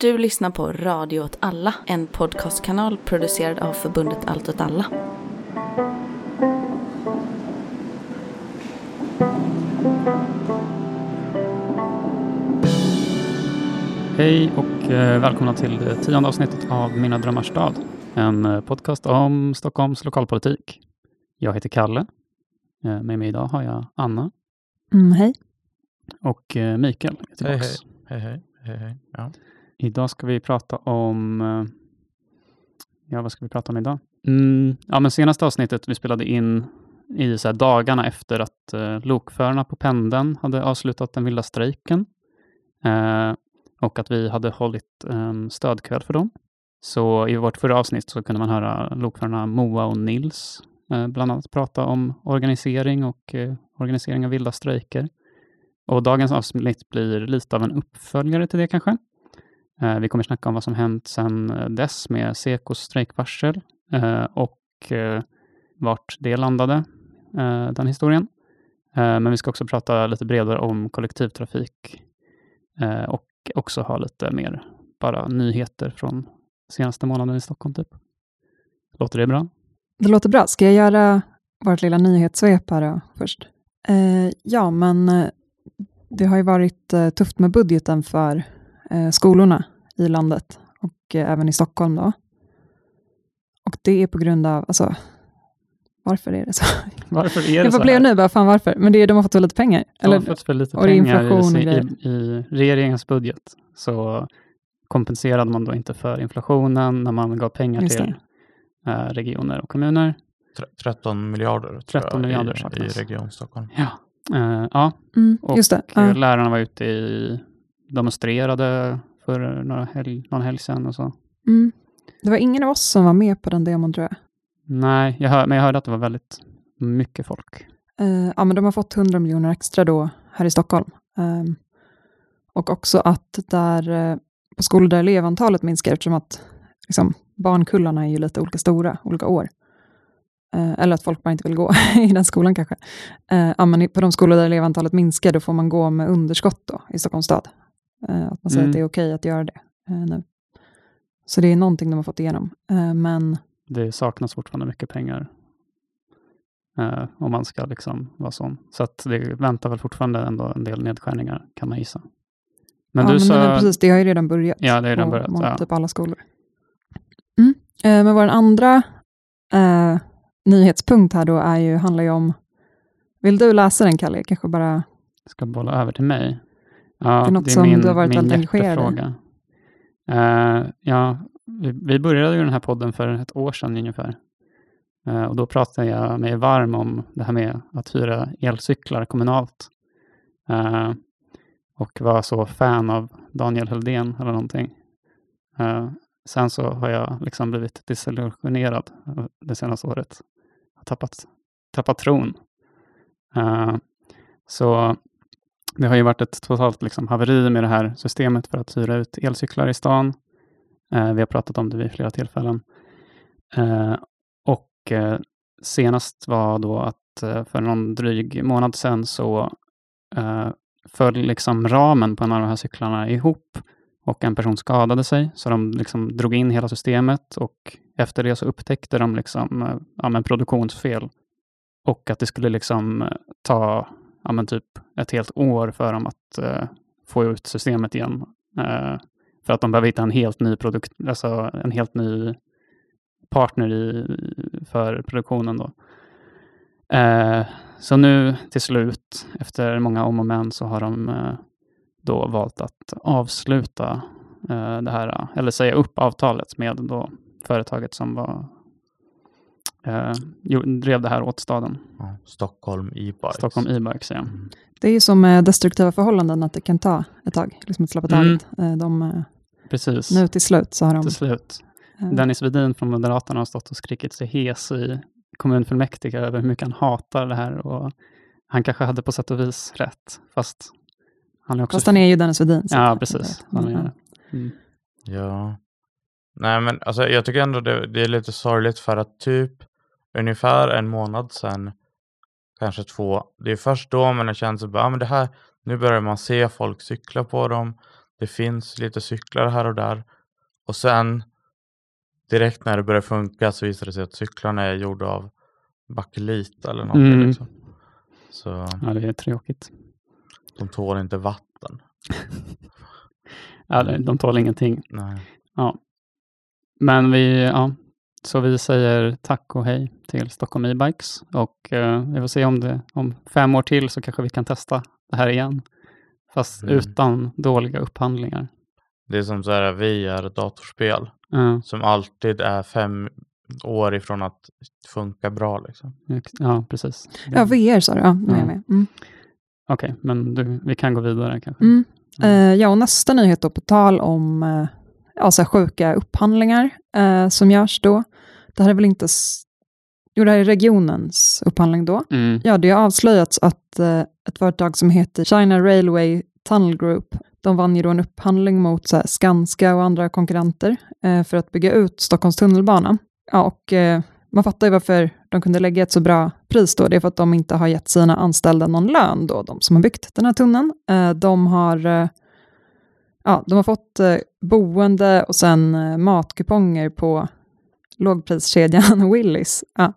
Du lyssnar på Radio åt alla, en podcastkanal producerad av förbundet Allt åt alla. Hej och eh, välkomna till det tionde avsnittet av Mina drömmars stad. En eh, podcast om Stockholms lokalpolitik. Jag heter Kalle. Eh, Med mig idag har jag Anna Mm, hej. och Mikael. är Hej, hej. Hej, hej. hej, hej. Ja. Idag ska vi prata om... eh, Ja, vad ska vi prata om idag? Mm, ja, men senaste avsnittet vi spelade in i så dagarna efter att eh, lokförarna på pendeln hade avslutat den vilda strejken. Eh, och att vi hade hållit en stödkväll för dem. Så i vårt förra avsnitt så kunde man höra lokförarna Moa och Nils eh, bland annat prata om organisering och eh, organisering av vilda strejker. Och dagens avsnitt blir lite av en uppföljare till det kanske. Eh, vi kommer snacka om vad som hänt sedan eh, dess med Sekos strejkvarsel eh, och vart det landade, den historien. Men vi ska också prata lite bredare om kollektivtrafik och också ha lite mer bara nyheter från senaste månaden i Stockholm. Typ. Låter det bra? Det låter bra. Ska jag göra vårt lilla nyhetssvep här först? Ja, men det har ju varit tufft med budgeten för skolorna i landet och eh, även i Stockholm då. Och det är på grund av, alltså, varför är det så? Varför är det Jag så blev här? nu, bara fan varför? Men det är, de har fått så lite pengar. De har Eller, fått för lite och det pengar i, och i, i regeringens budget. Så kompenserade man då inte för inflationen när man gav pengar Just till eh, regioner och kommuner. Tre- 13 miljarder, tror 13 jag, miljarder i, i. Region Stockholm. Ja, eh, ja. mm, och just det. eh, Ja. lärarna var ute i demonstrerade för några helg, någon helg sedan och så. Mm. Det var ingen av oss som var med på den demon tror jag. Nej, jag hör, men jag hörde att det var väldigt mycket folk. Eh, ja, men de har fått 100 miljoner extra då här i Stockholm. Ehm, och också att där eh, på skolor där elevantalet minskar, eftersom att liksom, barnkullarna är ju lite olika stora, olika år. Eh, eller att folk bara inte vill gå i den skolan kanske. Ja, men på de skolor där elevantalet minskar, då får man gå med underskott då, i Stockholms stad. Eh, att man säger Mm. att det är okej att göra det eh, nu. Så det är någonting de har fått igenom. Eh, men Det saknas fortfarande mycket pengar. Om man ska liksom vara sån. Så att det väntar väl fortfarande ändå en del nedskärningar kan man gissa. Men ja, du sa... men precis, det har ju redan börjat. Ja, det är redan börjat, ja. Typ alla skolor. Mm. Men vår andra eh, nyhetspunkt här då är ju, handlar ju om, vill du läsa den Kalle? Kanske bara, ska bolla över till mig. Ja, Det är något som du har varit väldigt engagerad i. Eh, ja, vi, vi började ju den här podden för ett år sedan ungefär. Eh, och då pratade jag mig varm om det här med att hyra elcyklar kommunalt. Eh, och var så fan av Daniel Höldén eller någonting. Sen så har jag liksom blivit desillusionerad det senaste året. Jag har tappat, tappat tron. Så det har ju varit ett totalt liksom haveri med det här systemet för att hyra ut elcyklar i stan. Eh, vi har pratat om det vid flera tillfällen. Eh, och eh, senast var då att eh, för någon dryg månad sedan så eh, föll liksom ramen på en av de här cyklarna ihop och en person skadade sig. Så de liksom drog in hela systemet och efter det så upptäckte de liksom, eh, ja, men produktionsfel. Och att det skulle liksom eh, ta ja, men typ ett helt år för dem att eh, få ut systemet igen. Eh, för att de behöver hitta en helt ny produkt, alltså en helt ny partner i, för produktionen då. Eh, så nu till slut, efter många om och men, så har de eh, då valt att avsluta eh, det här, eller säga upp avtalet med då företaget som var, eh, drev det här åt staden. Ja. Stockholm e-bikes. Stockholm e-bikes, ja. Mm. det är ju som med destruktiva förhållanden, att det kan ta ett tag, liksom att släppa Mm. taget. Eh, de, eh, Precis. nu till slut så har de... till slut. eh, Dennis Wedin från Moderaterna har stått och skrikit sig hes i kommunfullmäktige över hur mycket han hatar det här. Och han kanske hade på sätt och vis rätt, fast han är också... Fast han är ju Dennis Wedin. så ja, precis. Mm. Mm. Ja. Nej, men alltså, jag tycker ändå det, det är lite sorgligt för att typ ungefär en månad sedan, kanske två, det är först då man sig bara, ah, men det här, nu börjar man se folk cykla på dem. det finns lite cyklar här och där. Och sen direkt när det börjar funka så visar det sig att cyklarna är gjorda av bakelit eller någonting. Mm. Liksom. Så Ja, det är tråkigt. de tål inte vatten. Ja, de tål ingenting. Nej. Men vi, ja, så vi säger tack och hej till Stockholm E-bikes och eh, vi får se om det om fem år till så kanske vi kan testa det här igen. Fast Mm. utan dåliga upphandlingar. Det är som så här VR-datorspel Ja, som alltid är fem år ifrån att funka bra. Liksom. ja, precis. Ja, VR sa du. Ja, nu är Ja. jag med. Mm. Okej, men du, vi kan gå vidare kanske. Mm. Eh, ja, och nästa nyhet då på tal om eh, ja, så här sjuka upphandlingar eh, som görs då. Det här är väl inte... Jo, det här är regionens upphandling då. Mm. Ja, det har avslöjats att eh, ett företag som heter China Railway Tunnel Group, de vann ju då en upphandling mot så här, Skanska och andra konkurrenter eh, för att bygga ut Stockholms tunnelbana. Ja, och eh, man fattar ju varför de kunde lägga ett så bra pris då. Det är för att de inte har gett sina anställda någon lön då, de som har byggt den här tunneln. Eh, de har eh, Ja, de har fått eh, boende och sen eh, matkuponger på lågpriskedjan Willys. Ja.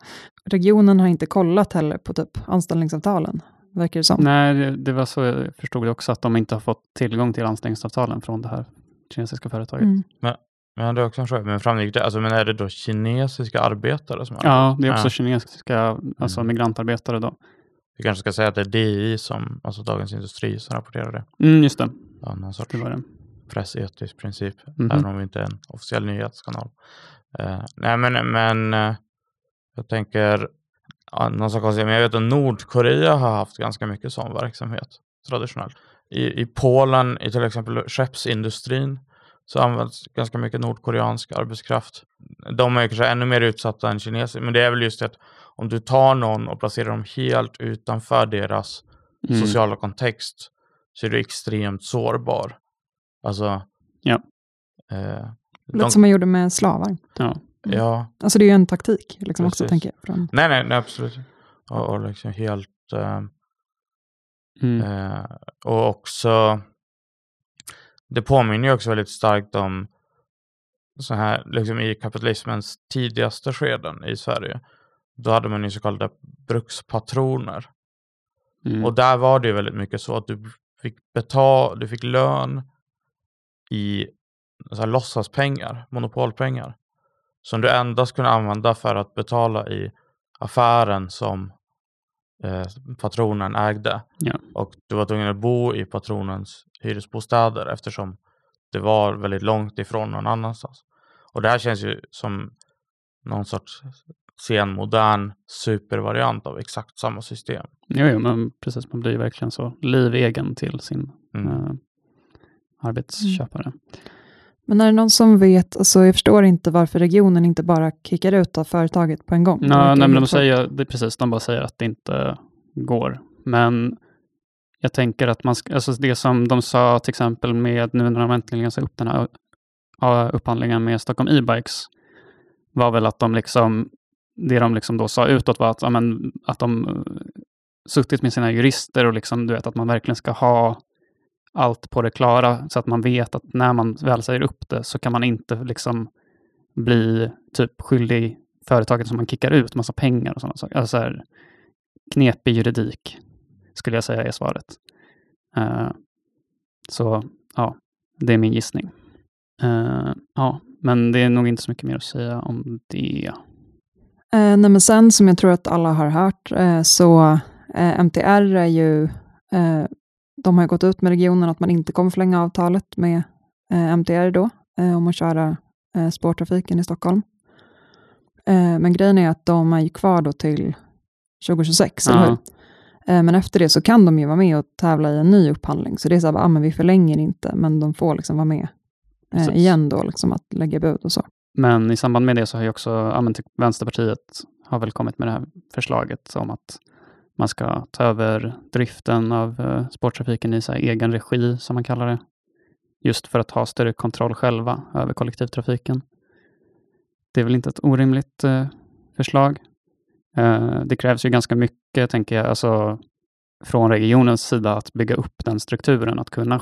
Regionen har inte kollat heller på typ anställningsavtalen, verkar det som. Nej, det, det var så jag förstod det också, att de inte har fått tillgång till anställningsavtalen från det här kinesiska företaget. Mm. Men det är också en fråga, men framgick det, alltså men är det då kinesiska arbetare som har Ja, det är också Ja. kinesiska alltså Mm. migrantarbetare då. Vi kanske ska säga att det är DI, som, alltså Dagens Industri, som rapporterar det. Mm, just det, Ja, någon sorts det var det. Pressetisk princip, Mhm. även om vi inte är en officiell nyhetskanal. Eh, nej, men, men eh, jag tänker, ja, någon sak konstigt, men jag vet att Nordkorea har haft ganska mycket sån verksamhet traditionellt. I, I Polen, i till exempel skeppsindustrin, så används ganska mycket nordkoreansk arbetskraft. De är kanske ännu mer utsatta än kineser, men det är väl just det att om du tar någon och placerar dem helt utanför deras Mm. sociala kontext så är du extremt sårbar. Alltså, Ja. Eh, Lite de, som man gjorde med slavar. Ja. ja, Alltså det är ju en taktik, liksom också, tänker jag. Från, nej, nej, nej, absolut. Och, och liksom helt... Eh, Mm. eh, och också... Det påminner ju också väldigt starkt om så här, liksom i kapitalismens tidigaste skeden i Sverige. Då hade man ju så kallade brukspatroner. Mm. Och där var det ju väldigt mycket så att du fick betala, du fick lön i så här, låtsaspengar, monopolpengar. Som du endast kunde använda för att betala i affären som eh, patronen ägde. Ja. Och du var tvungen att bo i patronens hyresbostäder eftersom det var väldigt långt ifrån någon annanstans. Och det här känns ju som någon sorts senmodern supervariant av exakt samma system. Jo, jo, men precis, man blir verkligen så livegen till sin Mm. Arbetsköpare. men är det någon som vet, alltså jag förstår inte varför regionen inte bara kickar ut av företaget på en gång. Verkar nej, men de säger, det precis, de bara säger att det inte går. Men jag tänker att man, alltså det som de sa till exempel med nu när de äntligen sa upp den här upphandlingen med Stockholm E-bikes var väl att de liksom, det de liksom då sa utåt var att, ja, men, att de eh, suttit med sina jurister och liksom, du vet att man verkligen ska ha allt på det klara så att man vet att när man väl säger upp det så kan man inte liksom bli typ skyldig företaget som man kickar ut massa pengar och sådana saker. Alltså här, knepig juridik skulle jag säga är svaret. Uh, så ja, det är min gissning. Uh, ja, men det är nog inte så mycket mer att säga om det. Eh, nej, men sen som jag tror att alla har hört, eh, så eh, MTR är ju, eh, de har gått ut med regionen att man inte kommer förlänga avtalet med eh, MTR då, eh, om att köra eh, spårtrafiken i Stockholm. Eh, men grejen är att de är ju kvar då till 2026, eller Ja. hur? Eh, men efter det så kan de ju vara med och tävla i en ny upphandling, så det är så här, ah, men vi förlänger inte, men de får liksom vara med eh, igen då, liksom att lägga bud och så. Men i samband med det så har ju också ja, typ Vänsterpartiet har väl kommit med det här förslaget om att man ska ta över driften av eh, spårtrafiken i så här, egen regi, som man kallar det. Just för att ha större kontroll själva över kollektivtrafiken. Det är väl inte ett orimligt eh, förslag. Eh, det krävs ju ganska mycket, tänker jag, alltså från regionens sida att bygga upp den strukturen, att kunna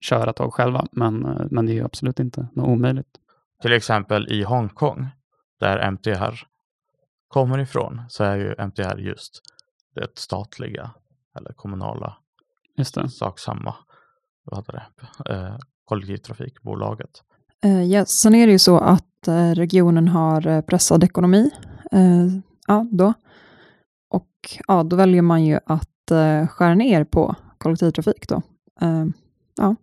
köra tåg själva, men, eh, men det är ju absolut inte något omöjligt. Till exempel i Hongkong, där MTR kommer ifrån, så är ju MTR just det statliga eller kommunala Just det. sak samma vad heter det, eh, kollektivtrafikbolaget. Eh, ja, sen är det ju så att eh, regionen har eh, pressad ekonomi. Eh, ja, då. Och ja, då väljer man ju att eh, skära ner på kollektivtrafik. Då. Eh, ja.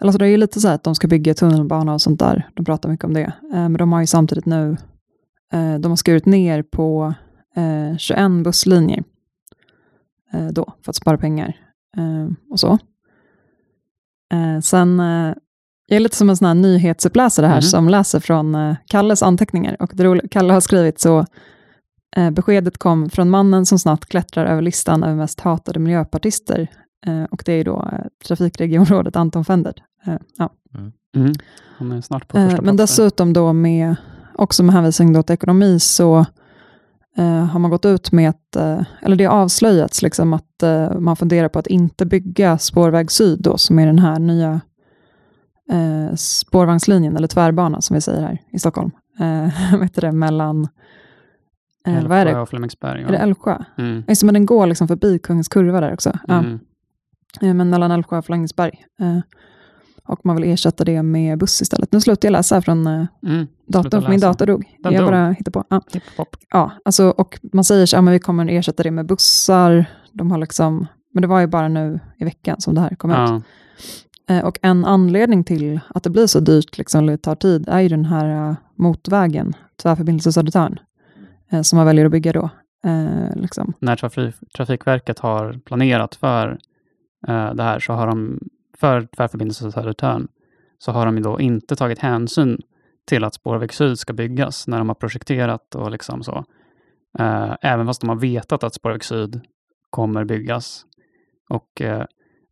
Eller så det är ju lite så här att de ska bygga tunnelbana och sånt där. De pratar mycket om det. Eh, men de har ju samtidigt nu eh, de har skurit ner på eh, 21 busslinjer då, för att spara pengar eh, och så. Eh, sen, eh, jag är lite som en sån här nyhetsuppläsare här Mhm. som läser från eh, Kalles anteckningar. Och Kalle har skrivit så, eh, beskedet kom från mannen som snabbt klättrar över listan över mest hatade miljöpartister. Eh, och det är då eh, trafikregionrådet Anton Fender. Eh, ja. Mm. Han är snart på Eh, första Men dessutom då med, också med hänvisning då till ekonomi så eh, har man gått ut med att, eh, eller det har avslöjats liksom att eh, man funderar på att inte bygga spårväg syd då, som är den här nya eh, spårvagnslinjen, eller tvärbana som vi säger här i Stockholm. Eh, heter det, mellan, eh, vad är Älvsjö det? och Flemingsberg. Är det Älvsjö? Mm. Just men den går liksom förbi Kungens Kurva där också. Ja. Mm. Eh, Men mellan Älvsjö och Flemingsberg. Eh, och man vill ersätta det med buss istället. Nu slutar jag läsa från eh, Mm. datorn, för min dator dog. Den jag dog. bara hittar på. Ja. Ja, alltså, och man säger så, ja, men vi kommer ersätta det med bussar. De har liksom, men det var ju bara nu i veckan som det här kom ut. Ja. Eh, och en anledning till att det blir så dyrt, liksom, eller tar tid, är ju den här uh, motorvägen, tvärförbindelse Södertörn, eh, som man väljer att bygga då. Eh, liksom. När trafik, Trafikverket har planerat för eh, det här så har de, för tvärförbindelse Södertörn, så har de ju då inte tagit hänsyn till att spårväg syd ska byggas när de har projekterat och liksom så. Eh, även fast de har vetat att spårväg syd kommer byggas. Och eh,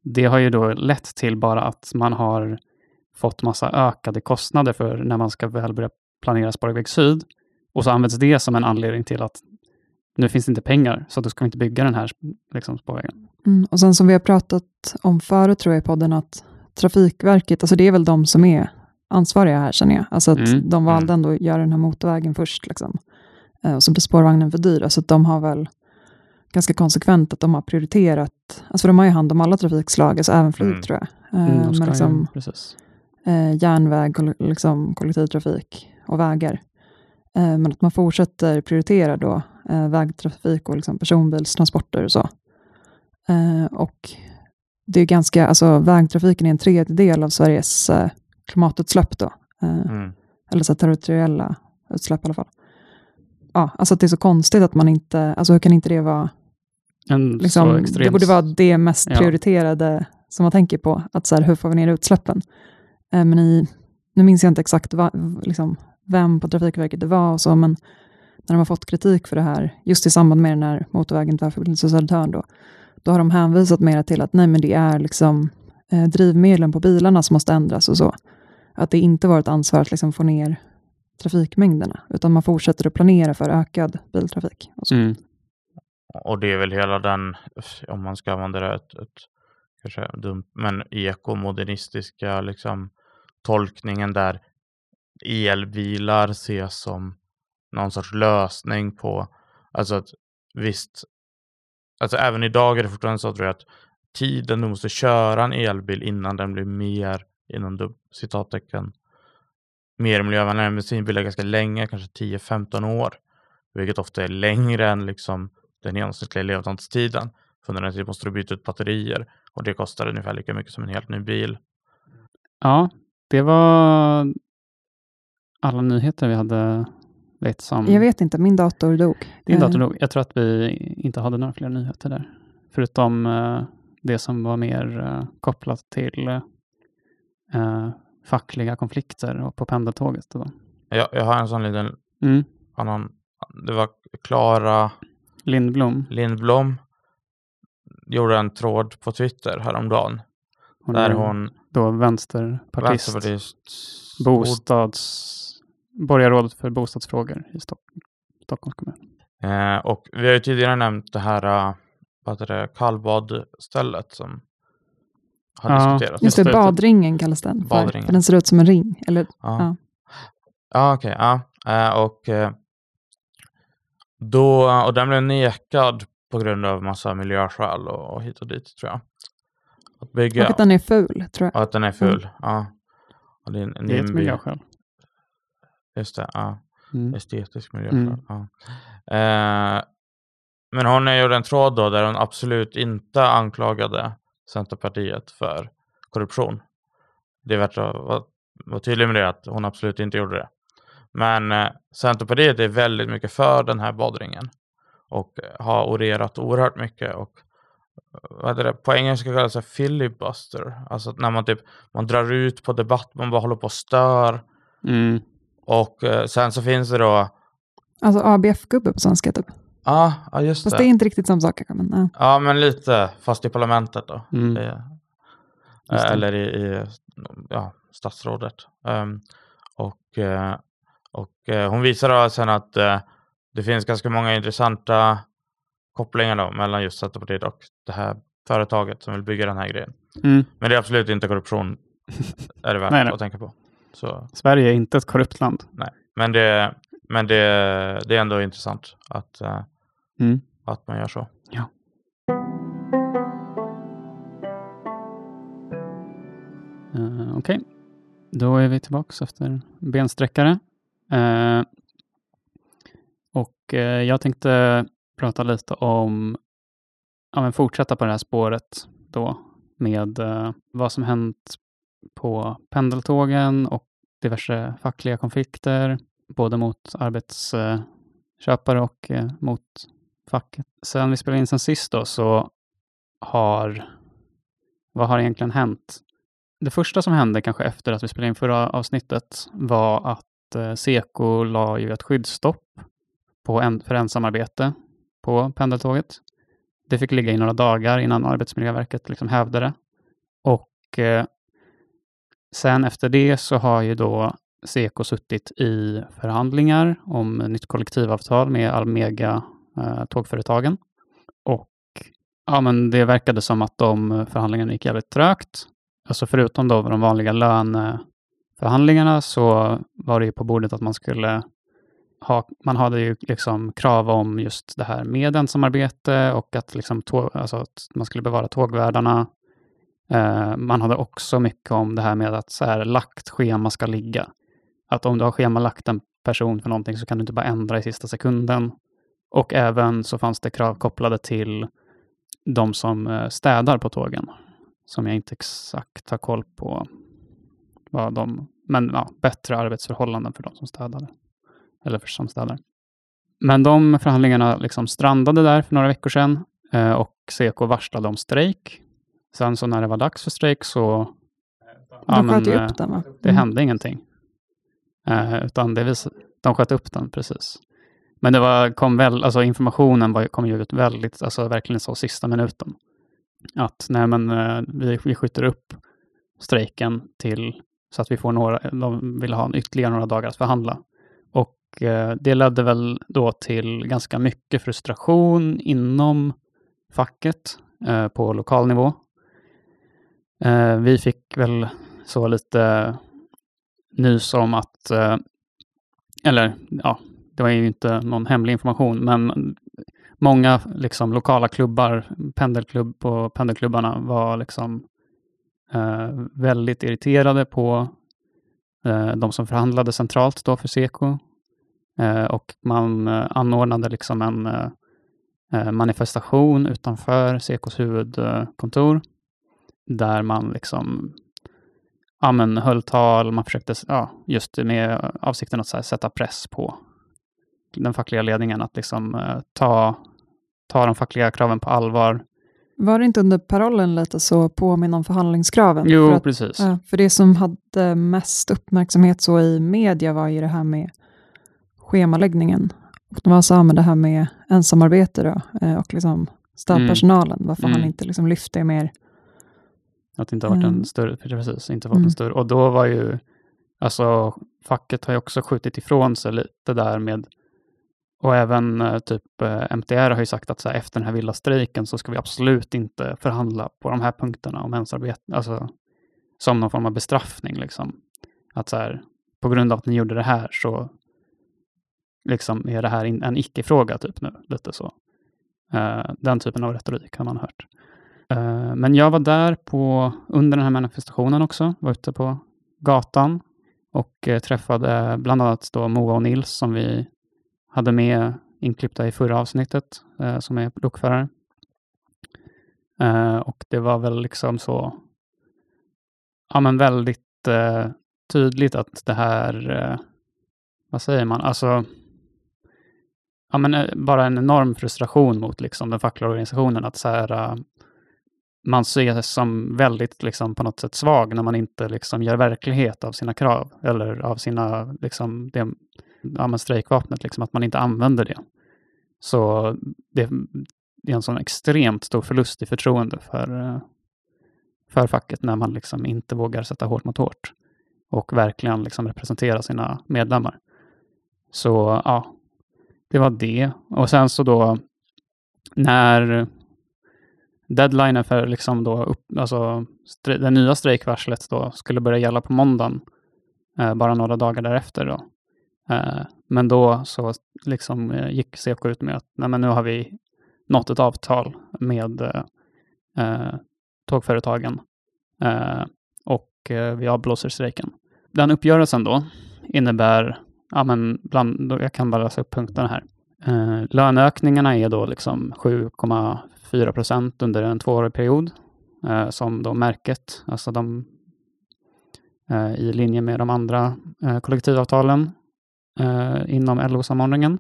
det har ju då lett till bara att man har fått massa ökade kostnader för när man ska väl börja planera spårväg syd. Och så används det som en anledning till att nu finns det inte pengar, så då ska vi inte bygga den här liksom, spårvägen. Mm. Och sen som vi har pratat om förut tror jag i podden, att Trafikverket, alltså det är väl de som är ansvariga här känner jag. Alltså att Mm. de valde ändå att göra den här motorvägen först. Liksom. Eh, och så blir spårvagnen för dyr. Så att de har väl ganska konsekvent att de har prioriterat, alltså de har ju hand om alla trafikslag, alltså även flyg Mm. tror jag. Eh, Mm, de men liksom, precis. eh, järnväg, liksom, kollektivtrafik och vägar. Eh, men att man fortsätter prioritera då eh, vägtrafik och liksom personbilstransporter och så. Eh, och det är ganska, alltså vägtrafiken är en tredjedel av Sveriges eh, klimatutsläpp då. Eh, Mm. eller så territoriella utsläpp i alla fall. Ja, alltså det är så konstigt att man inte, alltså hur kan inte det vara, En liksom, det extremt- borde vara det mest Ja. prioriterade som man tänker på, att så här, hur får vi ner utsläppen? Men i, nu minns jag inte exakt va, liksom, vem på Trafikverket det var och så, men när de har fått kritik för det här, just i samband med den här motorvägen tvärförbindelse Södertörn då, då har de hänvisat mer till att nej, men det är liksom eh, drivmedlen på bilarna som måste ändras och så. Att det inte var ett ansvar att liksom få ner trafikmängderna, utan man fortsätter att planera för ökad biltrafik. Och så. Mm. Och det är väl hela den, om man ska använda det, ett, ett kanske dumt, men ekomodernistiska liksom, tolkningen där elbilar ses som någon sorts lösning på, alltså att visst, alltså även idag är det fortfarande så tror jag att tiden du måste köra en elbil innan den blir mer, inom du- citattecken, mer miljövänlig än bensinbil är ganska länge, kanske 10-15 år, vilket ofta är längre än liksom den genomsnittliga levnadstiden. För under den tiden måste du byta ut batterier och det kostar ungefär lika mycket som en helt ny bil. Ja, det var alla nyheter vi hade lite som... Jag vet inte, min dator dog. Din Eh, dator dog. Jag tror att vi inte hade några fler nyheter där. Förutom eh, det som var mer eh, kopplat till eh, fackliga konflikter och på pendeltåget. Då. Jag, jag har en sån liten Mm. annan. Det var Klara Lindblom, Lindblom. Gjorde en tråd på Twitter häromdagen. hon där är hon, då vänsterpartist, Vänsterpartiets bostads, borgarrådet för bostadsfrågor i Stock, Stockholms kommun. Eh, och vi har ju tidigare nämnt det här uh, vad det, kallbadstället som har Ja, diskuterats. Just det, det. badringen kallas den. För, Badringen. för den ser ut som en ring. Eller, Ja, Ja. ja okej. ja. Eh, och, eh, då, och den blev nekad på grund av massa miljöskäl och, och hit och dit tror jag. Att bygga, Och att den är ful, tror jag. och att den är ful. Ja. Och det är en Det är ett miljöskäl. Just det, ja. Mm. Estetisk miljöskäl. Mm. Ja. Eh, men hon gjorde en tråd då där hon absolut inte anklagade Centerpartiet för korruption. Det är värt att vara, vara tydlig med det, att hon absolut inte gjorde det. Men eh, Centerpartiet är väldigt mycket för den här badringen och har orerat oerhört mycket. Och, eh, vad heter det? På engelska kallas det filibuster, alltså när man typ man drar ut på debatt, man bara håller på och stör. Mm. Och eh, sen så finns det då Alltså ABF-gubbe på svenska typ. Ja, ja just Fast det. det är inte riktigt samma sak kanske. Men, ja. Ja, men lite, fast i parlamentet då. Mm. Det, det. eller i, i ja, statsrådet. Ehm, och eh, och eh, hon visar då sen att det finns ganska många intressanta kopplingar då mellan just Centerpartiet och det här företaget som vill bygga den här grejen. Mm. Men det är absolut inte korruption, är det värt Nej, nej. att tänka på. Så, Sverige är inte ett korrupt land. men det, men det, det är ändå intressant att, eh, Mm. att man gör så. Eh, Okej, då är vi tillbaka efter bensträckare. Eh, och eh, jag tänkte prata lite om, ja men fortsätta på det här spåret då med vad som hänt på pendeltågen och diverse fackliga konflikter, både mot arbetsköpare och eh, mot facket. Sen vi spelade in sen sist då så har, vad har egentligen hänt? Det första som hände kanske efter att vi spelade in förra avsnittet var att eh, Seko la ju ett skyddsstopp på en, för ensamarbete på pendeltåget. Det fick ligga i några dagar innan Arbetsmiljöverket liksom hävde det. Och eh, sen efter det så har ju då Seko suttit i förhandlingar om nytt kollektivavtal med Almega eh, tågföretagen. Och ja, men det verkade som att de förhandlingarna gick jävligt trögt. Alltså förutom då de vanliga löneförhandlingarna så var det ju på bordet att man skulle ha, man hade ju liksom krav om just det här med ensamarbete och att, liksom tåg, alltså att man skulle bevara tågvärdarna. Eh, man hade också mycket om det här med att så här, lagt schema ska ligga. Att om du har schemalagt en person för någonting så kan du inte bara ändra i sista sekunden. Och även så fanns det krav kopplade till de som eh, städar på tågen. Som jag inte exakt har koll på. Vad de, men ja, bättre arbetsförhållanden för de som städade. Eller för som städar. Men de förhandlingarna liksom strandade där för några veckor sedan. Eh, och Seko varslade om strejk. Sen så när det var dags för strejk så... De sköt ju upp den va? det Mm. hände ingenting. Eh, utan det vis- de sköt upp den precis. Men det var, kom väl, alltså informationen var, kom ju ut väldigt, alltså verkligen så sista minuten. Att nej men eh, vi, vi skjuter upp strejken till så att vi får några, de vill ha ytterligare några dagar att förhandla. Och eh, det ledde väl då till ganska mycket frustration inom facket eh, på lokal nivå. Eh, vi fick väl så lite nys om att, eh, eller ja, det var ju inte någon hemlig information, men många liksom lokala klubbar, pendelklubb på pendelklubbarna var liksom eh, väldigt irriterade på eh, de som förhandlade centralt då för Seko. Eh, och man eh, anordnade liksom en eh, eh manifestation utanför Sekos huvudkontor där man liksom ja, men, höll tal, man försökte ja, just med avsikten att här, sätta press på den fackliga ledningen att liksom eh, ta, ta de fackliga kraven på allvar. Var det inte under parollen lite så påminna om förhandlingskraven? Jo, för, att, precis. ja, för det som hade mest uppmärksamhet så i media var ju det här med schemaläggningen. Och de var så med det här med ensamarbete då, eh, och liksom städpersonalen, varför Mm. han inte liksom lyfte mer. Att det inte har varit Mm. en större, precis, inte fått Mm. en större. Och då var ju, alltså facket har ju också skjutit ifrån sig lite där med och även eh, typ eh, MTR har ju sagt att så här, efter den här vilda strejken så ska vi absolut inte förhandla på de här punkterna om mensarbete, alltså som någon form av bestraffning. Liksom. Att så här, på grund av att ni gjorde det här så liksom är det här en icke-fråga typ nu, lite så. Eh, den typen av retorik har man hört. Eh, men jag var där på, under den här manifestationen också, var ute på gatan och eh, träffade bland annat då Moa och Nils som vi hade med inklippta i förra avsnittet, eh, som är lokförare. Och det var väl liksom så, ja men väldigt tydligt att det här, vad säger man, alltså, ja men bara en enorm frustration mot liksom den fackliga organisationen, att så här, man ses som väldigt liksom, på något sätt svag när man inte liksom, gör verklighet av sina krav eller av sina, liksom, det, ja, men strejkvapnet, liksom, att man inte använder det. Så det, det är en sån extremt stor förlust i förtroende för, eh, för facket när man liksom inte vågar sätta hårt mot hårt och verkligen liksom representera sina medlemmar. Så ja, det var det. Och sen så då när deadline för liksom då upp, alltså, det nya strejkvarslet då skulle börja gälla på måndagen, eh, bara några dagar därefter. Då. Eh, men då så liksom, eh, gick Seko ut med att Nej, men nu har vi nått ett avtal med eh, eh tågföretagen eh, och eh, vi avblåser strejken. Den uppgörelsen då innebär, ja, men bland, jag kan bara läsa upp punkterna här. Eh, löneökningarna är då liksom 7, 4 under en tvåårig period eh, som då märket, alltså de eh, i linje med de andra eh, kollektivavtalen eh, inom LO-samordningen.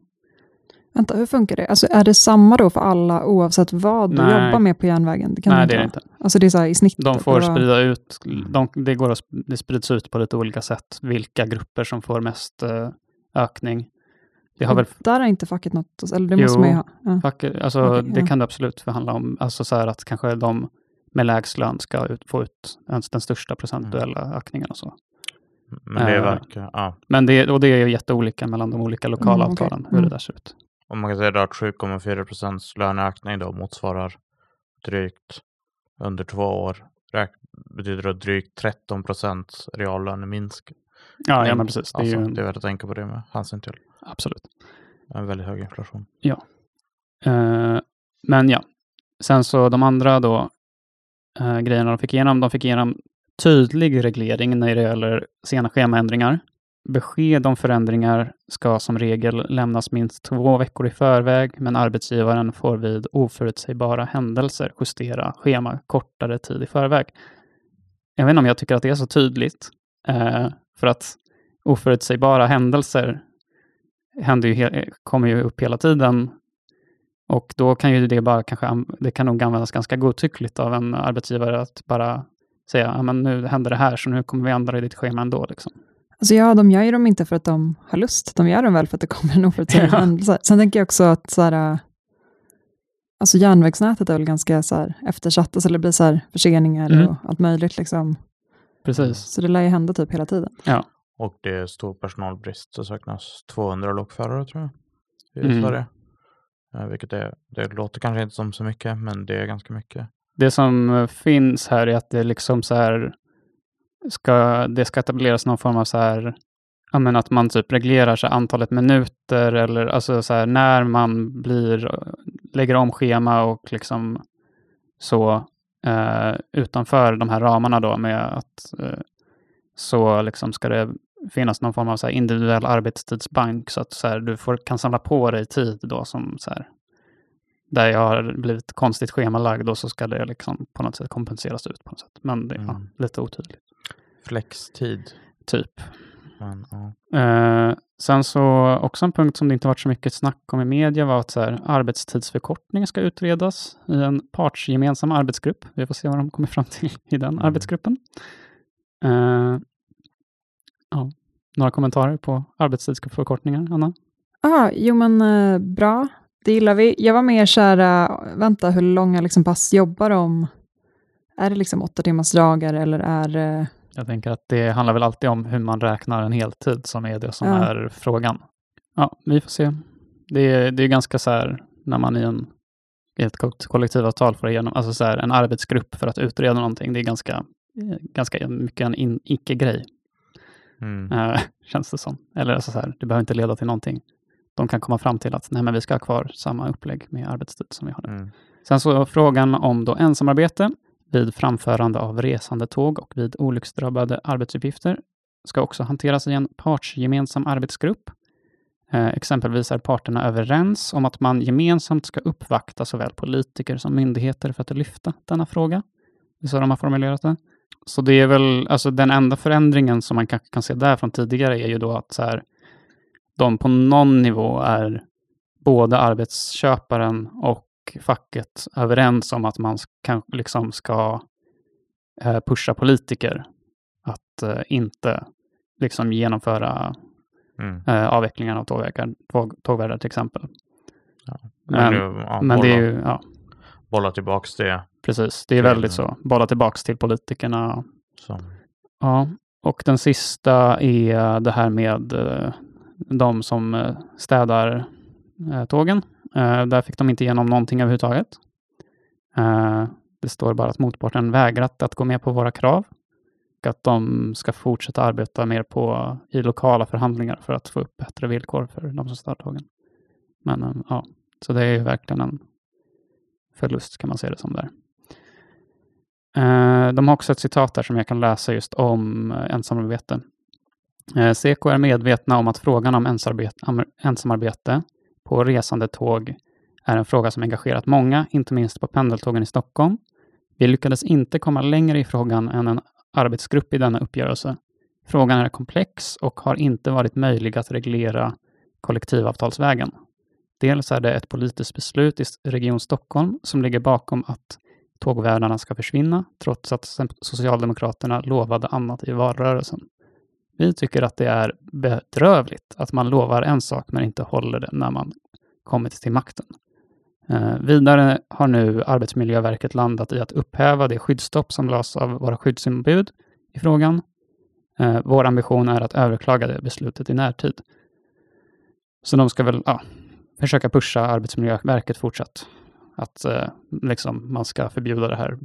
Vänta, hur funkar det? Alltså, är det samma då för alla oavsett vad du jobbar med på järnvägen? Det kan Nej, det är det inte. Alltså det är så här i snitt? De får eller? sprida ut, de, det, går att, det sprids ut på lite olika sätt vilka grupper som får mest eh, ökning det har väl Där har inte facket något, eller det måste Jo. man ju ha. Ja. facket, alltså Okej, det ja. kan du absolut förhandla om, alltså så här att kanske de med lägst lön ska ut, få ut ens den största procentuella ökningen och så. Men det Eh. verkar, ja. Men det, och det är ju jätteolika mellan de olika lokala Mm, avtalen, hur Mm. det där ser ut. Om man kan säga att 7,4 procents löneökning då motsvarar drygt under två år räk- betyder det drygt 13 procents reallöneminsk. Ja, ja men precis. Det är alltså, ju en, det är värt att tänka på det med hänsyn till absolut. en väldigt hög inflation. Eh, men ja, sen så de andra då eh, grejerna de fick igenom, de fick igenom tydlig reglering när det gäller sena schemaändringar. Besked om förändringar ska som regel lämnas minst två veckor i förväg, men arbetsgivaren får vid oförutsägbara händelser justera schema kortare tid i förväg. Jag vet inte om jag tycker att det är så tydligt, eh, för att oförutsägbara händelser händer ju kommer ju upp hela tiden och då kan ju det bara kanske, an- det kan nog användas ganska godtyckligt av en arbetsgivare att bara säga, ja men nu händer det här så nu kommer vi ändra i ditt schema ändå. Liksom. Alltså ja, de gör ju dem inte för att de har lust, de gör dem väl för att det kommer en oförutsägbar Ja. händelse. Sen tänker jag också att så här, alltså järnvägsnätet är väl ganska så här, eftersatt, alltså det blir så här, förseningar Mm. och allt möjligt. Liksom. Precis. Så det lär ju hända typ hela tiden. Och det är stor personalbrist. Det saknas 200 lokförare tror jag i Mm. Sverige. Eh, vilket är, det låter kanske inte som så mycket, men det är ganska mycket. Det som eh, finns här är att det liksom så här ska, det ska etableras någon form av så här, ja men att man typ reglerar så antalet minuter eller alltså så här när man blir, lägger om schema och liksom så eh, utanför de här ramarna då med att eh, så liksom ska det finnas någon form av så här individuell arbetstidsbank så att så här, du får, kan samla på dig tid då som så här där jag har blivit konstigt schemalagd och så ska det liksom på något sätt kompenseras ut på något sätt. Men det är ja, Mm. lite otydligt. Flextid. Typ. Men, ja. Eh, sen så också en punkt som det inte varit så mycket snack om i media var att så här, arbetstidsförkortning ska utredas i en partsgemensam arbetsgrupp. Vi får se vad de kommer fram till i den Mm. arbetsgruppen. Eh, ja. Några kommentarer på arbetstidsförkortningar, Anna? Ah, jo men eh, bra, det gillar vi. Jag var mer så här, eh, vänta hur långa liksom pass jobbar de? Är det liksom åtta timmars dagar eller är det... Jag tänker att det handlar väl alltid om hur man räknar en heltid som är det som Ja. är frågan. Ja, vi får se det är, det är ganska så här när man i, en, i ett ko- kollektivavtal får igenom, alltså så här, en arbetsgrupp för att utreda någonting. Det är ganska, eh, ganska mycket en icke-grej, Mm. eh, känns det som. Eller alltså så här, det behöver inte leda till någonting. De kan komma fram till att nej, men vi ska ha kvar samma upplägg med arbetstid som vi har nu. Mm. Sen så frågan om då ensamarbete vid framförande av resande tåg och vid olycksdrabbade arbetsuppgifter ska också hanteras i en partsgemensam arbetsgrupp. Eh, exempelvis är parterna överens om att man gemensamt ska uppvakta såväl politiker som myndigheter för att lyfta denna fråga. Det är så de har formulerat det. Så det är väl, alltså den enda förändringen som man kanske kan se där från tidigare är ju då att så här, de på någon nivå är både arbetsköparen och facket överens om att man kan, liksom ska eh, pusha politiker att eh, inte liksom genomföra Mm. eh, avvecklingen av tågvägar, tåg, tågvärdar till exempel. Men, Men, nu, ja, men det är bolla, ju, ja, bolla tillbaks det. Precis. Det är väldigt så. Bolla tillbaks till politikerna. Som, Ja, och den sista är det här med eh, de som eh, städar eh, tågen. Där fick de inte igenom någonting överhuvudtaget. Det står bara att motparten vägrat att gå med på våra krav och att de ska fortsätta arbeta mer på i lokala förhandlingar för att få upp bättre villkor för de som städar tågen. Men ja, så det är ju verkligen en förlust kan man se det som där. Eh, de har också ett citat där som jag kan läsa just om eh, ensamarbete. Eh, Seko är medvetna om att frågan om ensamarbete på resande tåg är en fråga som engagerat många, inte minst på pendeltågen i Stockholm. Vi lyckades inte komma längre i frågan än en arbetsgrupp i denna uppgörelse. Frågan är komplex och har inte varit möjlig att reglera kollektivavtalsvägen. Dels är det ett politiskt beslut i Region Stockholm som ligger bakom att tågvärdarna ska försvinna, trots att Socialdemokraterna lovade annat i valrörelsen. Vi tycker att det är bedrövligt att man lovar en sak men inte håller det när man kommit till makten. Eh, vidare har nu Arbetsmiljöverket landat i att upphäva det skyddsstopp som lades av våra skyddsombud i frågan. Eh, vår ambition är att överklaga det beslutet i närtid. Så de ska väl ja, försöka pusha Arbetsmiljöverket fortsatt. Att eh, liksom, man ska förbjuda det här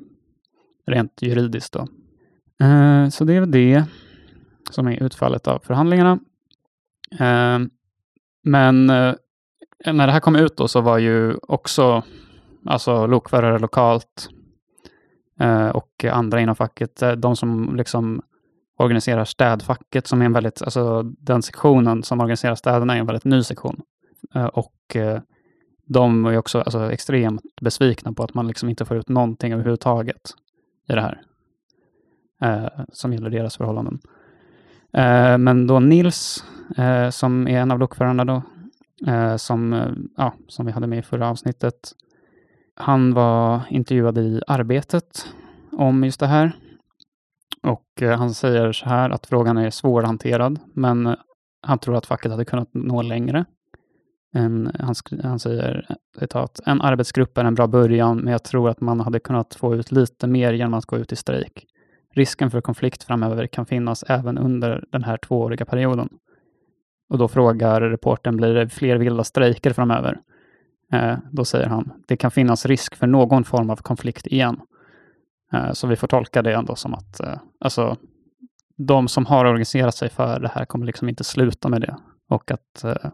rent juridiskt. Då. Eh, så det är väl det som är utfallet av förhandlingarna. Eh, men eh, när det här kom ut då så var ju också alltså lokförare lokalt eh, och andra inom facket, eh, de som liksom organiserar städfacket som är en väldigt, alltså den sektionen som organiserar städerna är en väldigt ny sektion. Eh, och eh, de är också alltså, extremt besvikna på att man liksom inte får ut någonting överhuvudtaget i det här. Eh, som gäller deras förhållanden. Eh, men då Nils, eh, som är en av lokförarna då, eh, som, eh, ja, som vi hade med i förra avsnittet. Han var intervjuad i Arbetet om just det här. Och eh, han säger så här att frågan är svårhanterad, men eh, han tror att facket hade kunnat nå längre. En, han, han säger citat, en arbetsgrupp är en bra början, men jag tror att man hade kunnat få ut lite mer genom att gå ut i strejk. Risken för konflikt framöver kan finnas även under den här tvååriga perioden. Och då frågar reporten, blir det fler vilda strejker framöver? Eh, då säger han, det kan finnas risk för någon form av konflikt igen. Eh, så vi får tolka det ändå som att, eh, alltså, de som har organiserat sig för det här kommer liksom inte sluta med det. Och att eh,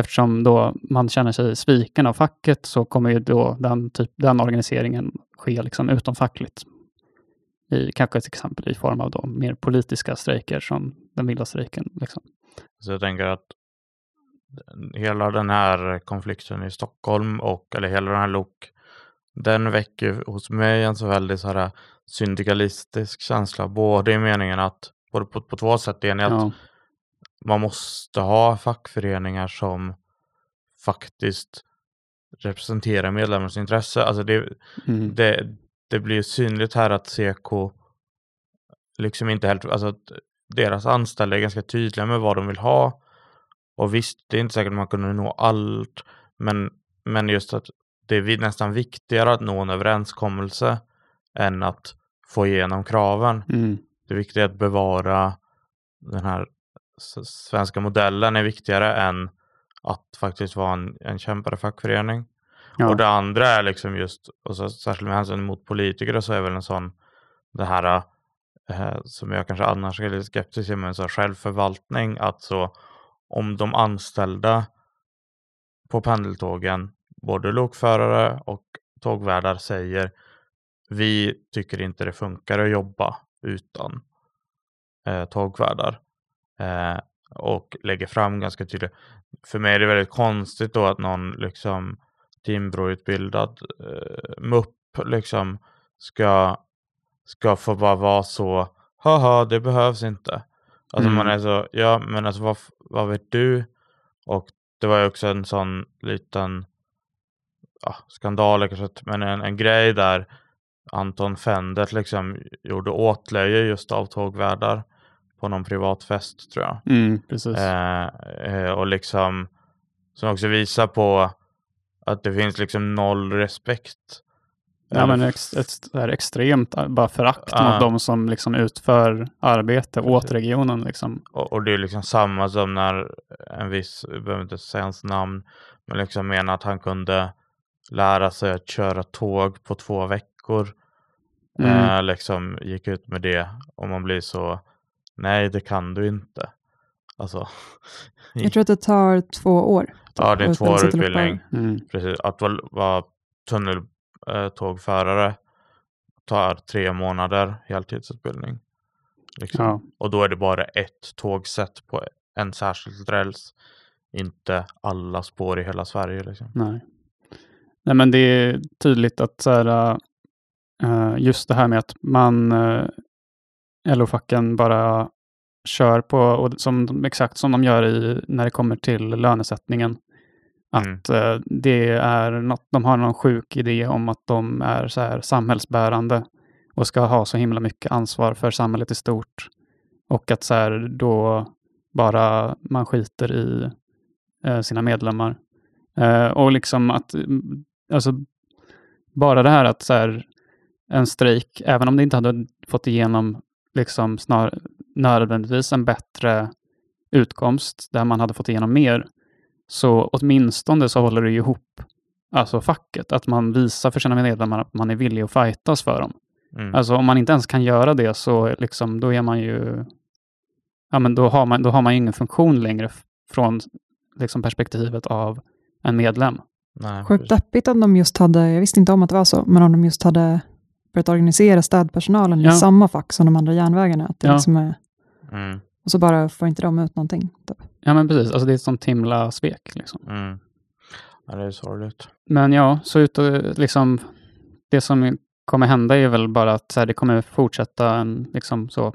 eftersom då man känner sig sviken av facket så kommer ju då den, typ, den organiseringen ske liksom utomfackligt. I, kanske till exempel i form av då mer politiska strejker som den vilda strejken. Liksom. Så jag tänker att hela den här konflikten i Stockholm och eller hela den här LOK, den väcker hos mig en så väldigt så här syndikalistisk känsla, både i meningen att, både på, på två sätt, det är att Ja, man måste ha fackföreningar som faktiskt representerar medlemmarnas intresse. Alltså det, mm, det, det blir synligt här att CK liksom inte helt, alltså att deras anställda är ganska tydliga med vad de vill ha. Och visst, det är inte säkert att man kunde nå allt, men, men just att det är nästan viktigare att nå en överenskommelse än att få igenom kraven. mm, Det viktiga är att bevara den här svenska modellen är viktigare än att faktiskt vara en, en kämpare fackförening. Ja. Och det andra är liksom just, och så, särskilt med hänsyn mot politiker så är väl en sån, det här eh, som jag kanske annars är lite skeptisk till, men så här självförvaltning, att så om de anställda på pendeltågen, både lokförare och tågvärdar säger vi tycker inte det funkar att jobba utan eh, tågvärdar eh, och lägger fram ganska tydligt. För mig är det väldigt konstigt då att någon liksom Timbro-utbildad eh, mupp liksom ska, ska få bara vara så, haha, det behövs inte. Alltså Mm. man är så, ja men alltså vad, vad vet du? Och det var ju också en sån liten ja, skandal, kanske, men en, en grej där Anton Fendert liksom gjorde åtlöje just av tågvärdar på någon privat fest tror jag. Mm, precis. Eh, eh, och liksom som också visar på att det finns liksom noll respekt. Ja, men ex, ett här extremt äh, bara förakt Ja. mot de som liksom utför arbete åt regionen. Liksom. Och, och det är liksom samma som när en viss, jag behöver inte säga hans namn, men liksom menar att han kunde lära sig att köra tåg på två veckor. Mm. Eh, liksom gick ut med det och man blir så, nej det kan du inte. Alltså, Jag tror att det tar två år. ja det är en tvåårig. Precis, att vara, vara tunneltågförare tar tre månader heltidsutbildning. Liksom. Ja. Och då är det bara ett tågsätt på en särskild räls. Inte alla spår i hela Sverige. Liksom. Nej. Nej, men det är tydligt att så här, äh, just det här med att man, äh, LO-facken bara kör på, och som, exakt som de gör i, när det kommer till lönesättningen. Mm. Att äh, det är något, de har någon sjuk idé om att de är så här samhällsbärande och ska ha så himla mycket ansvar för samhället i stort. Och att så här, då bara man skiter i eh, sina medlemmar. Eh, och liksom att, mm, alltså bara det här att så här, en strejk, även om det inte hade fått igenom liksom snar, nödvändigtvis en bättre utkomst där man hade fått igenom mer, så åtminstone så håller det ju ihop alltså facket, att man visar för sina medlemmar att man är villig att fightas för dem. Mm. Alltså om man inte ens kan göra det så liksom, då är man ju, ja men då har man, då har man ju ingen funktion längre från liksom perspektivet av en medlem. Nej, Sjukt deppigt om de just hade, jag visste inte om att det var så, men om de just hade börjat organisera städpersonalen Ja. i samma fack som de andra järnvägarna. Att det Ja. liksom är, Mm. och så bara får inte de ut någonting. Typ. Ja men precis, alltså det är ett sånt himla svek. Liksom. Mm. Ja, det är sorgligt. Men ja, så ut och, liksom, det som kommer hända är väl bara att så här, det kommer fortsätta en liksom, så,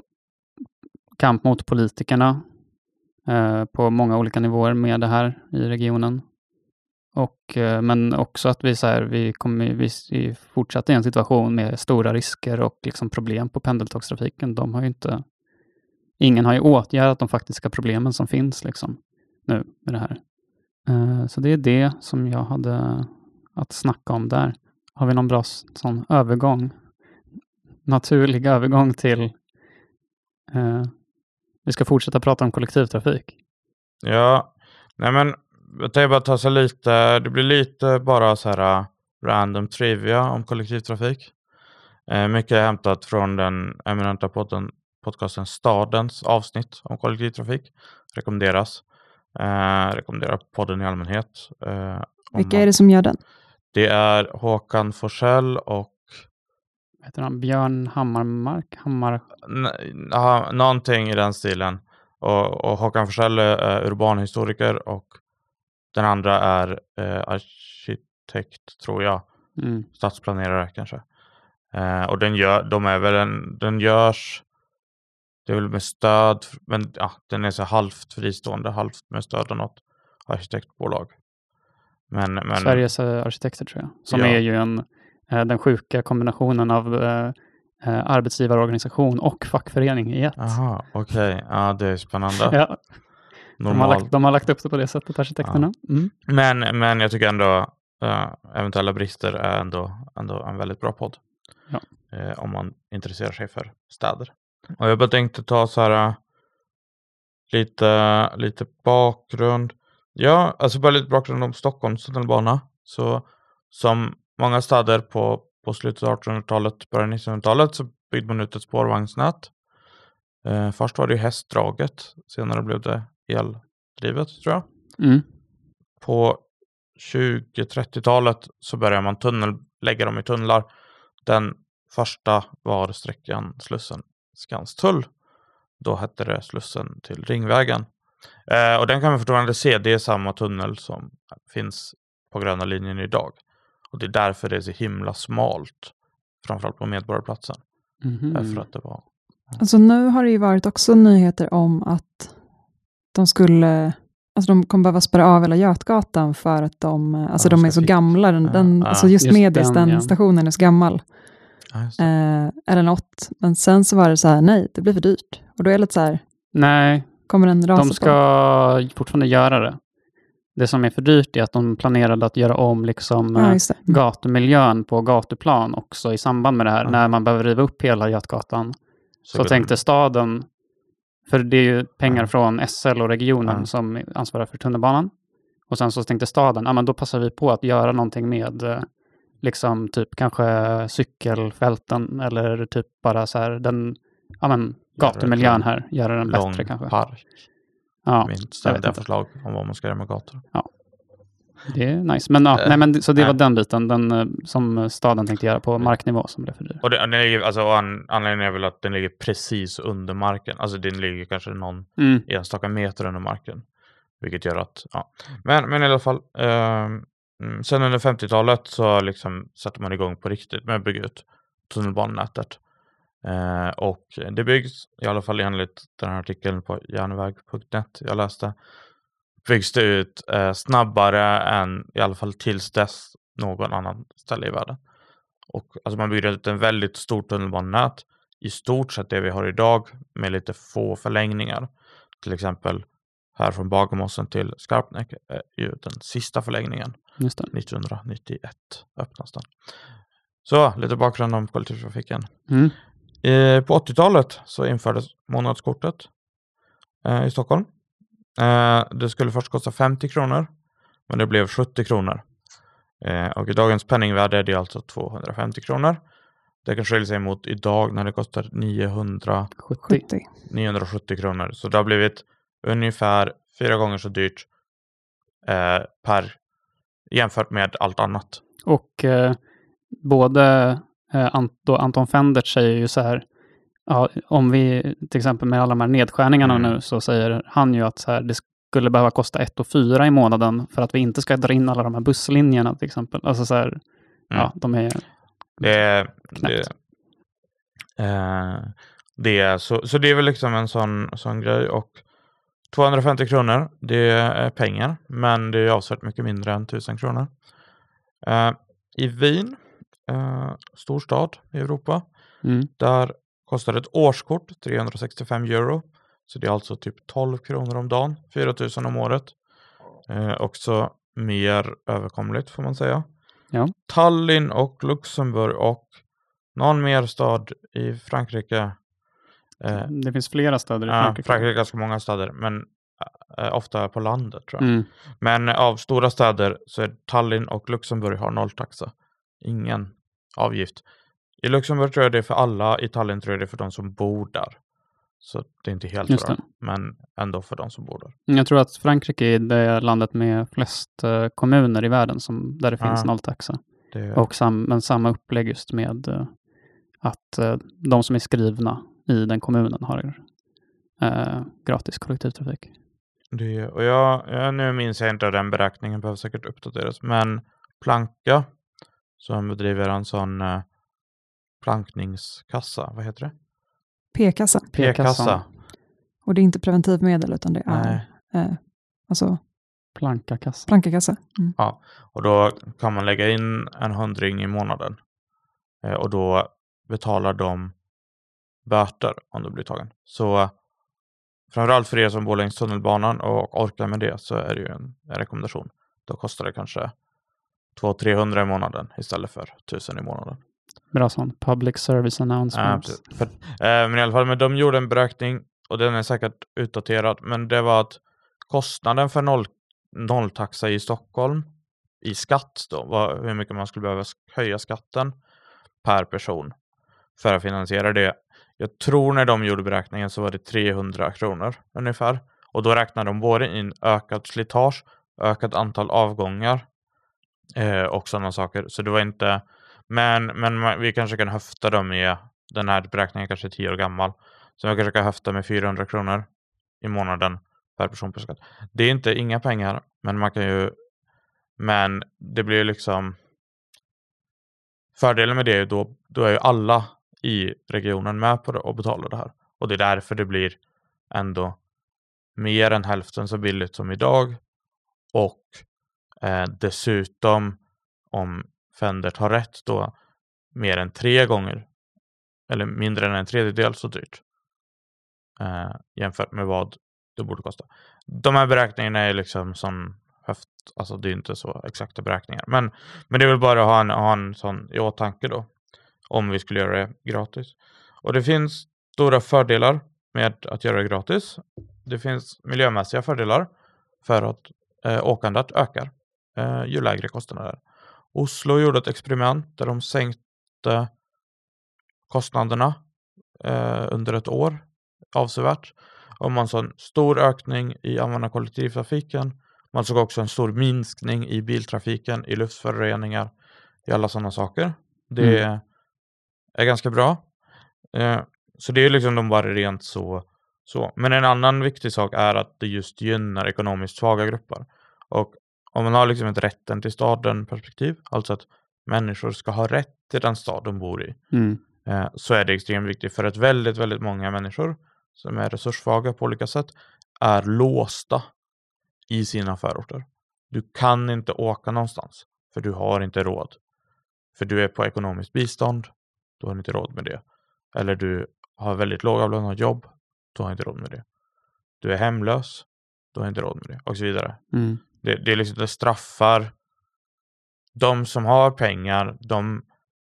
kamp mot politikerna eh, på många olika nivåer med det här i regionen. Och, eh, men också att vi, så här, vi kommer vi, vi fortsätter i en situation med stora risker och liksom, problem på pendeltågstrafiken. De har ju inte, ingen har ju åtgärdat de faktiska problemen som finns liksom, nu med det här. Eh, så det är det som jag hade att snacka om där. Har vi någon bra sån övergång? Naturlig övergång till... eh, vi ska fortsätta prata om kollektivtrafik. Ja, nej men jag tänkte bara ta sig lite, det blir lite bara så här uh, random trivia om kollektivtrafik. Eh, mycket är hämtat från den eminenta podden, podcasten Stadens avsnitt om kollektivtrafik. Rekommenderas. Eh, rekommenderar podden i allmänhet. Eh, Vilka man- är det som gör den? Det är Håkan Forsell och heter han? Björn Hammarmark? Hammar... n- någonting i den stilen. Och, och Håkan Forsell är urbanhistoriker och den andra är eh, arkitekt, tror jag. Mm. Stadsplanerare kanske. Eh, och den, gör, de är väl en, den görs, det är väl med stöd, men ja, den är så halvt fristående, halvt med stöd av något arkitektbolag. Men, men Sveriges eh, arkitekter tror jag. Som Ja. är ju en, eh, den sjuka kombinationen av eh, eh, arbetsgivarorganisation och fackförening i ett. Aha, okej. Ja, det är spännande. Ja, de, har lagt, de har lagt upp det på det sättet, arkitekterna. Mm. Men, men jag tycker ändå eh, eventuella brister är ändå, ändå en väldigt bra podd. Ja. Eh, om man intresserar sig för städer. Och jag bara tänkte ta så här eh, lite, lite bakgrund. Ja, alltså bara lite bakgrund om Stockholms tunnelbana. Så som många städer på, på slutet av 1800-talet, början av 1900-talet så byggde man ut ett spårvagnsnät. Eh, först var det ju hästdraget, senare blev det eldrivet tror jag. Mm. På 20-30-talet så började man tunnel, lägga dem i tunnlar. Den första var sträckan Slussen Skanstull. Då hette det Slussen till Ringvägen. Eh, och den kan man fortfarande se, det är samma tunnel som finns på gröna linjen idag. Och det är därför det är så himla smalt. Framförallt på Medborgarplatsen. Mhm. Därför att det var... Alltså nu har det ju varit också nyheter om att de skulle, alltså de kommer behöva spärra av hela Götgatan för att de, alltså de de är så gamla, den, Ja, den, ja. alltså just, Just Medis, den, den, ja. stationen är så gammal. Ja. Eh, eller något. Men sen så var det så här, nej, det blir för dyrt. Och då är det lite så här, Nej, kommer den rasa de på? ska fortfarande göra det. Det som är för dyrt är att de planerade att göra om liksom, Ja. Mm. gatumiljön på gatuplan också i samband med det här. Ja. När man behöver riva upp hela Götgatan så, går tänkte den- staden, för det är ju pengar Ja. från SL och regionen Ja. som ansvarar för tunnelbanan. Och sen så tänkte staden, ja men då passar vi på att göra någonting med eh, liksom typ kanske cykelfälten eller typ bara så här den, ja men gatumiljön ett här, göra den lång bättre kanske. park. Ja, Min vet ständiga inte. förslag om vad man ska göra med gator. Det är nice. Men ja, Eh, nej men så det var den biten, den eh, som staden tänkte göra på marknivå som blev för dyr. Och det, den ligger, alltså, an, anledningen är väl att den ligger precis under marken. Alltså den ligger kanske någon Mm. enstaka meter under marken. Vilket gör att, ja. Men, men i alla fall. mm, sen under 50-talet så liksom satte man igång på riktigt med att bygga ut tunnelbanenätet. Eh, och det byggs, i alla fall enligt den här artikeln på järnväg.net jag läste, byggs det ut eh, snabbare än i alla fall tills dess någon annan ställe i världen. Och alltså man bygger ut en väldigt stort tunnelbanenät, i stort sett det vi har idag med lite få förlängningar. Till exempel här från Bagarmossen till Skarpnäck är ju den sista förlängningen. Just det. 1991 öppnas den. Så, lite bakgrund om kollektivtrafiken. Mm. Eh, på 80-talet så infördes månadskortet eh, i Stockholm. Eh, det skulle först kosta 50 kronor, men det blev 70 kronor. Eh, och i dagens penningvärde är det alltså 250 kronor. Det kan skilja sig mot idag när det kostar 900, 70. 70. 970 kronor. Så det har blivit ungefär fyra gånger så dyrt eh, per jämfört med allt annat. Och eh, både eh, Ant- Anton Fendert säger ju så här, ja, om vi till exempel med alla de här nedskärningarna Mm. nu så säger han ju att så här, det skulle behöva kosta 1 och 4 i månaden för att vi inte ska dra in alla de här busslinjerna till exempel. Alltså så här, ja, Mm. de är, Det, är- det, Knäppt. eh, det så, så det är väl liksom en sån, sån grej och 250 kronor, det är pengar, men det är avsevärt mycket mindre än 1000 kronor. Eh, I Wien, eh, stor stad i Europa, mm, där kostar ett årskort 365 euro. Så det är alltså typ 12 kronor om dagen, 4000 om året. Eh, också mer överkomligt får man säga. Ja. Tallinn och Luxemburg och någon mer stad i Frankrike. Eh, det finns flera städer i Frankrike. Frankrike är ganska många städer, men eh, ofta på landet tror jag. Mm, Men av stora städer så är Tallinn och Luxemburg har nolltaxa. Ingen avgift. I Luxemburg tror jag det är för alla, i Tallinn tror jag det är för de som bor där. Så det är inte helt Just bra, det. men ändå för de som bor där. Jag tror att Frankrike är det landet med flest eh, kommuner i världen som, där det finns Ja. nolltaxa. Det, Och sam, men samma upplägg just med eh, att eh, de som är skrivna i den kommunen har eh, gratis kollektivtrafik. det, och jag, jag, nu minns jag inte den beräkningen, behöver säkert uppdateras. Men Planka, som bedriver en sån plankningskassa, vad heter det? P-kassa. P-kassa. Och det är inte preventivmedel, utan det är eh, alltså Plankakassa. plankakassa. Mm. Och då kan man lägga in en hundring i månaden. Eh, och då betalar de böter om du blir tagen. Så framförallt för er som bor längs tunnelbanan och orkar med det så är det ju en, en rekommendation. Då kostar det kanske 200-300 i månaden istället för 1000 i månaden. Bra sån public service Ja, announcement. precis. för, eh, men i alla fall, men de gjorde en beräkning och den är säkert utdaterad. Men det var att kostnaden för noll, nolltaxa i Stockholm i skatt då, vad, hur mycket man skulle behöva höja skatten per person för att finansiera det. Jag tror när de gjorde beräkningen så var det 300 kronor ungefär. Och då räknade de både in ökat slitage, ökat antal avgångar eh, och sådana saker. Så det var inte, men, men vi kanske kan höfta dem med, eh, den här beräkningen kanske är 10 år gammal. Så vi kanske kan höfta med 400 kronor i månaden per person på skatt. Det är inte inga pengar, men man kan ju, men det blir liksom Fördelen med det är då, då är ju alla i regionen med på det och betalar det här. Och det är därför det blir ändå mer än hälften så billigt som idag. Och eh, dessutom om Fendert har rätt då mer än tre gånger eller mindre än en tredjedel så dyrt eh, jämfört med vad det borde kosta. De här beräkningarna är liksom som höft, alltså det är inte så exakta beräkningar. Men, men det är väl bara att ha en, ha en sån i åtanke då. Om vi skulle göra det gratis. Och det finns stora fördelar med att göra det gratis. Det finns miljömässiga fördelar för att eh, åkandet ökar eh, ju lägre kostnader. Oslo gjorde ett experiment där de sänkte kostnaderna eh, under ett år avsevärt. Och man såg en stor ökning i använda kollektivtrafiken man såg också en stor minskning i biltrafiken, i luftföroreningar, i alla sådana saker. Det mm. är ganska bra. Eh, så det är liksom de bara rent så, så. Men en annan viktig sak är att det just gynnar ekonomiskt svaga grupper. Och om man har liksom ett rätten till staden perspektiv, alltså att människor ska ha rätt till den stad de bor i, mm. eh, så är det extremt viktigt för att väldigt, väldigt många människor som är resurssvaga på olika sätt är låsta i sina förorter. Du kan inte åka någonstans för du har inte råd. För du är på ekonomiskt bistånd, du har inte råd med det. Eller du har väldigt lågavlönat jobb, du har inte råd med det. Du är hemlös, du har inte råd med det och så vidare. Mm. Det, det, är liksom, det straffar de som har pengar, de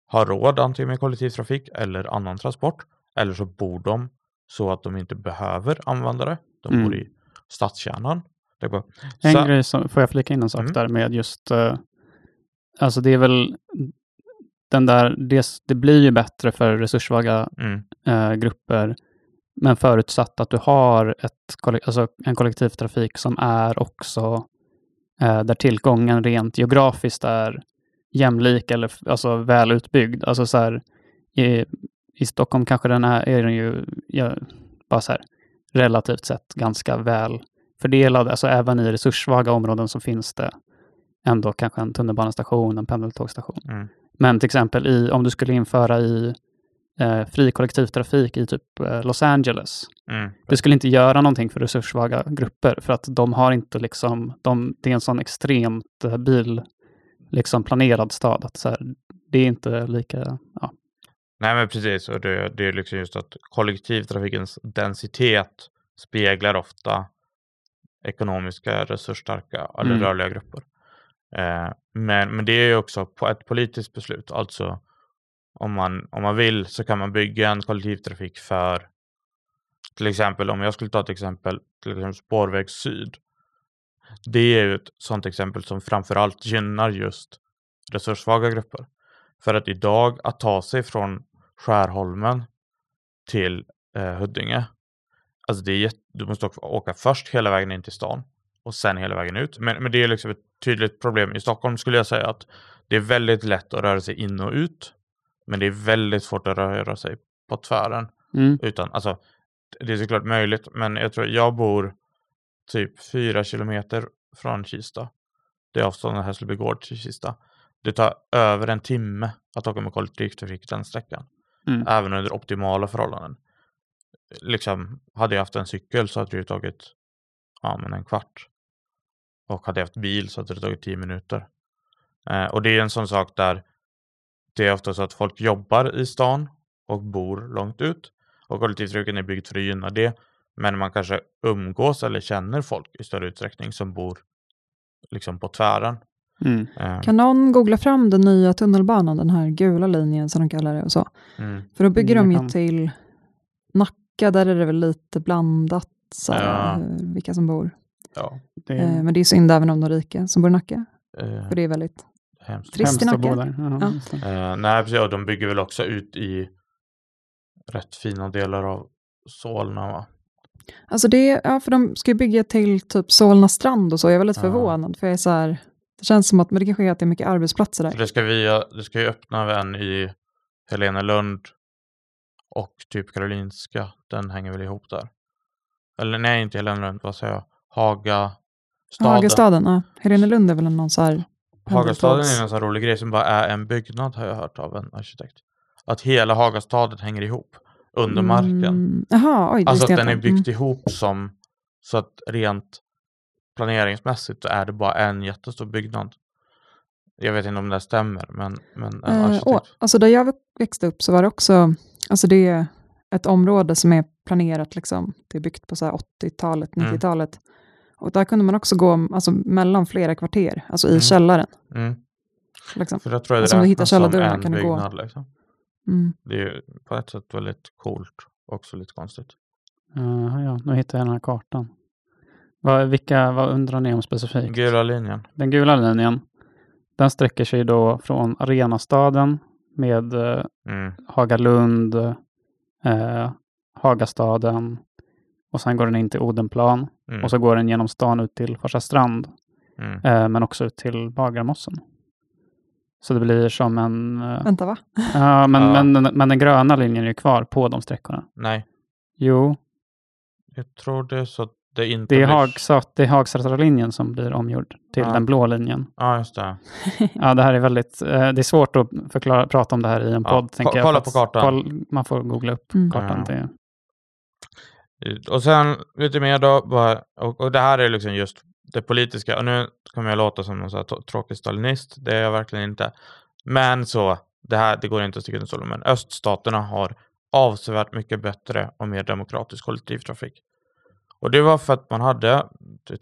har råd antingen med kollektivtrafik eller annan transport. Eller så bor de så att de inte behöver använda det. De mm. bor i stadskärnan det bara, en så... grej som, får jag flika in en sak mm. där med just, uh, alltså det är väl den där, det, det blir ju bättre för resurssvaga mm. uh, grupper, men förutsatt att du har ett, alltså en kollektivtrafik som är också där tillgången rent geografiskt är jämlik eller alltså väl utbyggd. Alltså så här, i, i Stockholm kanske den är, är den ju ja, bara så här, relativt sett ganska väl fördelade, alltså även i resurssvaga områden så finns det ändå kanske en tunnelbanestation, en pendeltågstation. Mm. Men till exempel i, om du skulle införa i eh, fri kollektivtrafik i typ eh, Los Angeles. Mm. Det skulle inte göra någonting för resurssvaga grupper för att de har inte liksom, de, det är en sån extremt eh, bil, liksom planerad stad. Att så här, det är inte lika, ja. Nej men precis, och det, det är liksom just att kollektivtrafikens densitet speglar ofta ekonomiska resursstarka eller mm. rörliga grupper. Eh, men, men det är ju också ett politiskt beslut, alltså om man, om man vill så kan man bygga en kollektivtrafik för till exempel om jag skulle ta ett exempel, till exempel spårväg syd. Det är ju ett sådant exempel som framförallt gynnar just resurssvaga grupper. För att idag att ta sig från Skärholmen till eh, Huddinge Alltså det är, du måste åka först hela vägen in till stan och sen hela vägen ut. Men, men det är liksom ett tydligt problem. I Stockholm skulle jag säga att det är väldigt lätt att röra sig in och ut. Men det är väldigt svårt att röra sig på tvären. Mm. Utan, alltså, det är såklart möjligt, men jag tror jag bor typ fyra kilometer från Kista. Det är avståndet Hässelby gård till Kista. Det tar över en timme att åka med kollektivtrafik den sträckan. Mm. Även under optimala förhållanden liksom, hade jag haft en cykel så hade det tagit ja, men en kvart. Och hade jag haft bil så hade det tagit tio minuter. Eh, och det är en sån sak där det är ofta så att folk jobbar i stan och bor långt ut. Och kollektivtrafiken är byggd för att gynna det. Men man kanske umgås eller känner folk i större utsträckning som bor liksom på tvären. Mm. Eh. Kan någon googla fram den nya tunnelbanan, den här gula linjen som de kallar det och så? Mm. För då bygger mm, de ju till Nacka där är det väl lite blandat, så här, ja. vilka som bor. Ja, Det Eh, men det är synd även om de rika som bor i Nacka. eh, För det är väldigt hemskt. trist i hemskt att Nacka. bo där. Ja. Eh, nej, precis. De bygger väl också ut i rätt fina delar av Solna, va? Alltså det, ja, för de ska ju bygga till typ Solna strand och så. Jag är väldigt Ja. förvånad, för jag är så här, det känns som att, men det kanske är att det är mycket arbetsplatser där. Det ska, vi, det ska ju öppna en i Helenelund och typ Karolinska. Den hänger väl ihop där. Eller nej, inte Helenelund, vad säger jag? Haga staden. Hagastaden, ja. Helenelund är väl någon så här... Hagastaden är en sån rolig grej som bara är en byggnad har jag hört av en arkitekt. Att hela Hagastaden hänger ihop under marken. Mm, Jaha, oj. det Alltså att den är byggt ihop som så att rent planeringsmässigt så är det bara en jättestor byggnad. Jag vet inte om det stämmer, men, men en Mm. Eh, arkitekt. och, alltså där jag växte upp så var det också, alltså det är ett område som är planerat, liksom, det är byggt på så här 80-talet, Mm. 90-talet. Och där kunde man också gå alltså, mellan flera kvarter, alltså i Mm. källaren. Mm. Liksom. För jag tror Alltså det om du hittar källardörrarna kan du gå. Liksom. Mm. Det är ju på ett sätt väldigt coolt och också lite konstigt. Uh, ja, nu hittar jag den här kartan. Vad, vilka, vad undrar ni om specifikt? Gula linjen. Den gula linjen, den sträcker sig då från Arenastaden med eh, Mm. Hagalund, eh, Hagastaden och sen går den in till Odenplan Mm. och så går den genom stan ut till Farsta strand Mm. eh, men också ut till Bagarmossen. Så det blir som en... Eh, Vänta, va? ja, men, Ja. Men, men den gröna linjen är ju kvar på de sträckorna. Nej, Jo, jag tror det är så att det inte det är, blir... Hagsat, det är Hagsätra linjen som blir omgjord till Ja. den blå linjen. Ja, just det. Ja, det här är väldigt, eh, det är svårt att förklara, prata om det här i en Ja, podd. ko- tänker jag, kolla på kartan. koll- man får googla upp Mm. kartan. Ja. Det, Och sen lite mer då, bara, och, och det här är liksom just det politiska. Och nu kommer jag låta som någon så här tråkig stalinist, det är jag verkligen inte. Men så, det här det går inte att sticka under stolen, men öststaterna har avsevärt mycket bättre och mer demokratisk kollektivtrafik. Och det var för att man hade,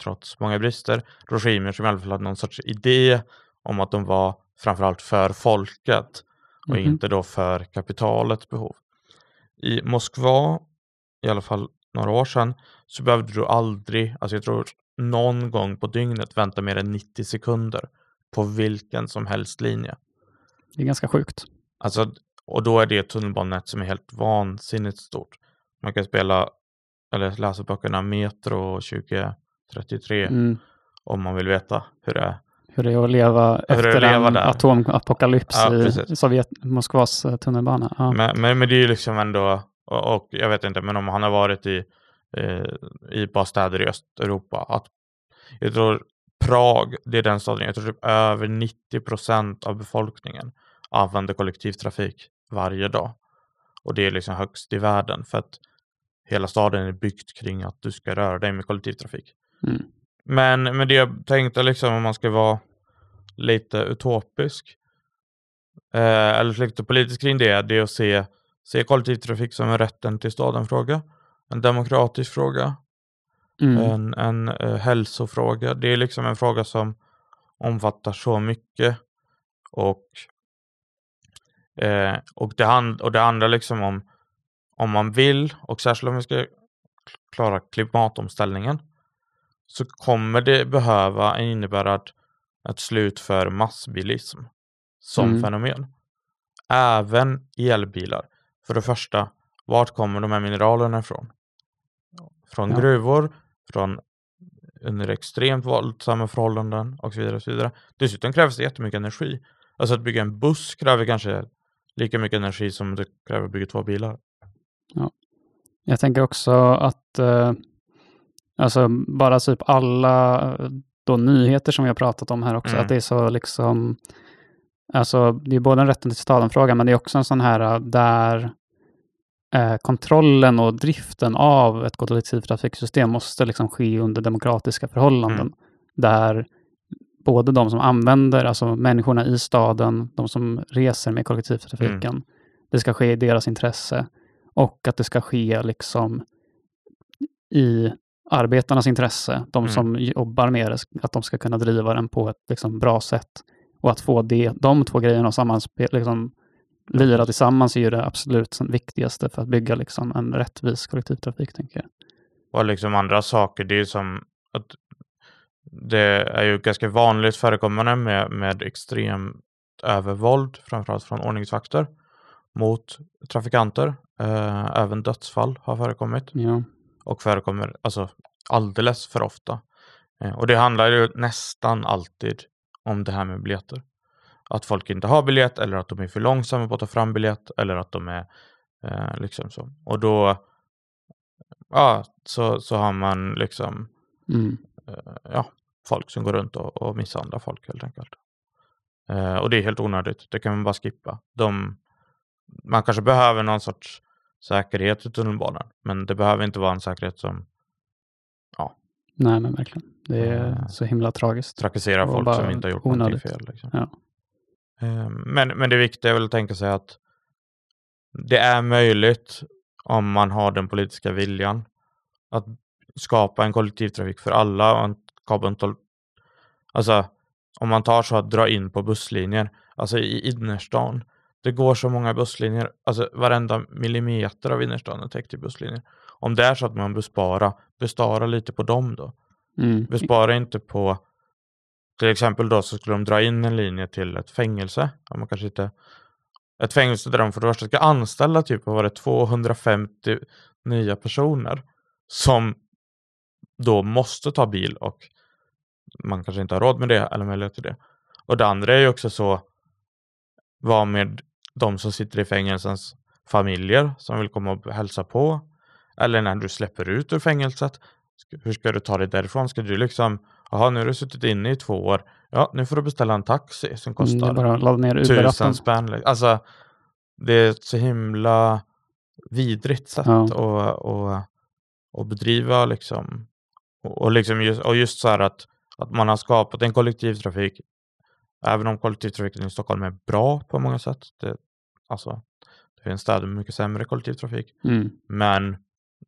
trots många brister, regimer som i alla fall hade någon sorts idé om att de var framförallt för folket och Mhm. inte då för kapitalets behov. I Moskva, i alla fall några år sedan, så behövde du aldrig, alltså jag tror någon gång på dygnet vänta mer än 90 sekunder på vilken som helst linje. det är ganska sjukt. Alltså, och då är det ett tunnelbanenät som är helt vansinnigt stort. Man kan spela eller läsa böckerna Metro 2033 Mm. om man vill veta hur det är. Hur det är att leva Hur efter leva en där. atomapokalyps Ja, i. Sovjet, Moskvas eh, tunnelbana. Ja. Men, men, men det är ju liksom ändå, och, och jag vet inte, men om han har varit i, eh, i bara städer i Östeuropa, att jag tror Prag, det är den staden, jag tror typ över 90 procent av befolkningen använder kollektivtrafik varje dag. Och det är liksom högst i världen för att hela staden är byggt kring att du ska röra dig med kollektivtrafik. Mm. Men, men det jag tänkte liksom om man ska vara lite utopisk eh, eller lite politisk kring det, det är att se, se kollektivtrafik som en rätten till staden-fråga. En demokratisk fråga, Mm. en, en eh, hälsofråga. Det är liksom en fråga som omfattar så mycket. Och, eh, och, det, hand, och det handlar liksom om om man vill och särskilt om vi ska klara klimatomställningen så kommer det behöva innebära ett, ett slut för massbilism som Mm. fenomen. Även elbilar. För det första, vart kommer de här mineralerna ifrån? Från Ja. gruvor, från under extremt våldsamma förhållanden och så vidare. Och så vidare. Dessutom krävs det jättemycket energi. Alltså att bygga en buss kräver kanske lika mycket energi som det kräver att bygga två bilar. Jag tänker också att eh, alltså bara typ alla eh, då nyheter som vi har pratat om här också, Mm. att det är så liksom, alltså det är både en rätten till staden-fråga, men det är också en sån här eh, där eh, kontrollen och driften av ett kollektivtrafiksystem måste liksom ske under demokratiska förhållanden. Mm. Där både de som använder, alltså människorna i staden, de som reser med kollektivtrafiken, Mm. det ska ske i deras intresse och att det ska ske liksom i arbetarnas intresse, de Mm. som jobbar med det, att de ska kunna driva den på ett liksom bra sätt. Och att få det, de två grejerna sammanspel, liksom, lira tillsammans är ju det absolut viktigaste för att bygga liksom en rättvis kollektivtrafik, tänker jag. Och liksom andra saker, det är som att det är ju ganska vanligt förekommande med, med extremt övervåld, framförallt från ordningsvakter, mot trafikanter. Eh, även dödsfall har förekommit Ja. och förekommer alltså alldeles för ofta. Eh, och det handlar ju nästan alltid om det här med biljetter. Att folk inte har biljett eller att de är för långsamma på att ta fram biljett eller att de är eh, liksom så. Och då ja, så, så har man liksom Mm. eh, ja, folk som går runt och, och misshandlar folk helt enkelt. Eh, och det är helt onödigt. Det kan man bara skippa. De, man kanske behöver någon sorts säkerhet i tunnelbanan, men det behöver inte vara en säkerhet som Nej, men verkligen. Det är Eh, så himla tragiskt. trakasserar Och folk som inte har gjort onödigt. någonting fel. Liksom. Ja. Eh, Men, men det viktiga är väl att tänka sig att det är möjligt om man har den politiska viljan att skapa en kollektivtrafik för alla. Och en alltså om man tar så att dra in på busslinjer, alltså i innerstan. Det går så många busslinjer, alltså varenda millimeter av innerstan är täckt i busslinjer. Om det är så att man besparar, bespara lite på dem då. Mm. Bespara inte på till exempel då så skulle de dra in en linje till ett fängelse. Ja, man kanske inte, ett fängelse där de för det första ska anställa typ vad var det 250 nya personer som då måste ta bil och man kanske inte har råd med det eller möjlighet till det. Och det andra är ju också så vad med de som sitter i fängelsens familjer som vill komma och hälsa på. Eller när du släpper ut ur fängelset. Hur ska du ta dig därifrån? Ska du liksom, jaha nu har du suttit inne i två år. Ja, nu får du beställa en taxi som Mm, kostar Uber-appen. tusen spänn. Alltså, det är ett så himla vidrigt sätt Ja. att, att, att bedriva liksom. Och, och, liksom just, och just så här att, att man har skapat en kollektivtrafik. Även om kollektivtrafiken i Stockholm är bra på många sätt. Det, alltså, det finns städer med mycket sämre kollektivtrafik. Mm. Men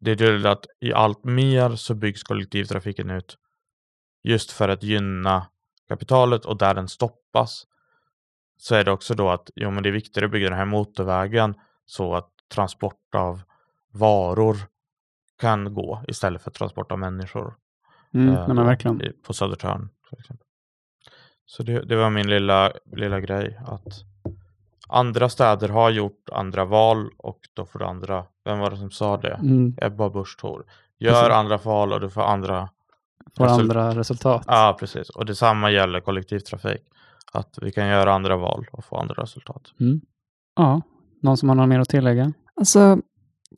det är tydligt att i allt mer så byggs kollektivtrafiken ut just för att gynna kapitalet och där den stoppas så är det också då att jo, men det är viktigare att bygga den här motorvägen så att transport av varor kan gå istället för transport av människor. Mm. eh, men verkligen. På Södertörn till exempel. Så det, det var min lilla, lilla grej att andra städer har gjort andra val och då får andra, vem var det som sa det? Mm. Ebba Busch Thor. Gör Precis. andra val och du får andra Får Result- andra resultat. Ja, precis. Och detsamma gäller kollektivtrafik. Att vi kan göra andra val och få andra resultat. Mm. Ja, någon som har något mer att tillägga? Alltså,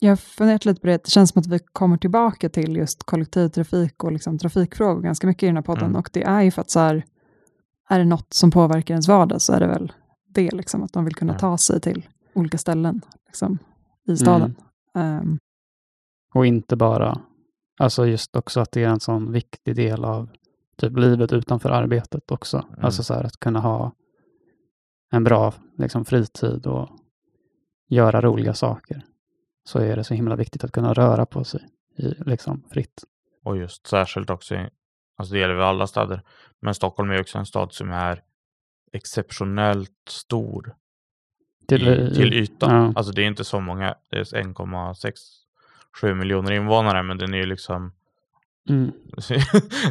jag har funderat lite på det. Det känns som att vi kommer tillbaka till just kollektivtrafik och liksom trafikfrågor ganska mycket i den här podden. Mm. Och det är ju för att så här, är det något som påverkar ens vardag så är det väl det, liksom, att de vill kunna Ja. ta sig till olika ställen liksom, i staden. Ehm, Och inte bara, alltså just också att det är en sån viktig del av typ livet utanför arbetet också. Mm. Alltså så här att kunna ha en bra liksom, fritid och göra roliga saker. Så är det så himla viktigt att kunna röra på sig i, liksom, fritt. Och just särskilt också, alltså det gäller väl alla städer, men Stockholm är också en stad som är exceptionellt stor Till, i, till ytan. Ja. Alltså det är inte så många, det är 1,67 miljoner invånare, men den är ju liksom Mm,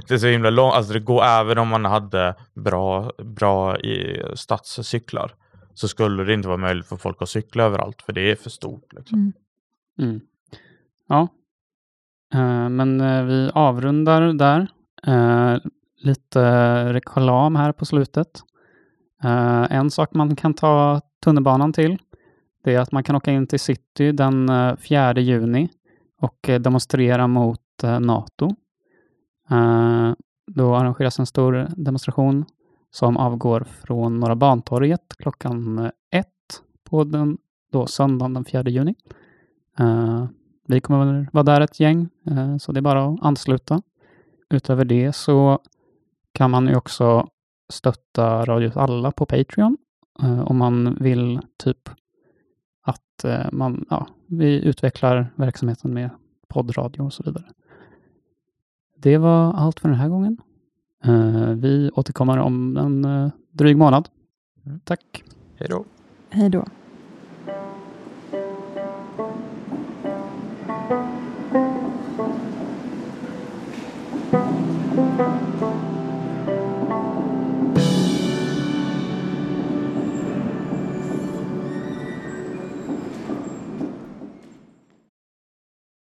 det är så himla långt, alltså det går även om man hade bra, bra i stadscyklar så skulle det inte vara möjligt för folk att cykla överallt för det är för stort. Liksom. mm. mm. Ja, Eh, men eh, vi avrundar där. Eh, lite reklam här på slutet. Eh, en sak man kan ta tunnelbanan till det är att man kan åka in till city den eh, 4 juni och eh, demonstrera mot NATO. Då arrangeras en stor demonstration som avgår från Norra Bantorget klockan ett på den, då, söndagen den 4 juni. Vi kommer väl vara där ett gäng, så det är bara att ansluta. Utöver det så kan man ju också stötta Radio Alla på Patreon eh, om man vill typ att eh, man, ja, vi utvecklar verksamheten med poddradio och så vidare. Det var allt för den här gången. Eh, vi återkommer om en eh, dryg månad. Mm. Tack. Hej då! Hej då. Thank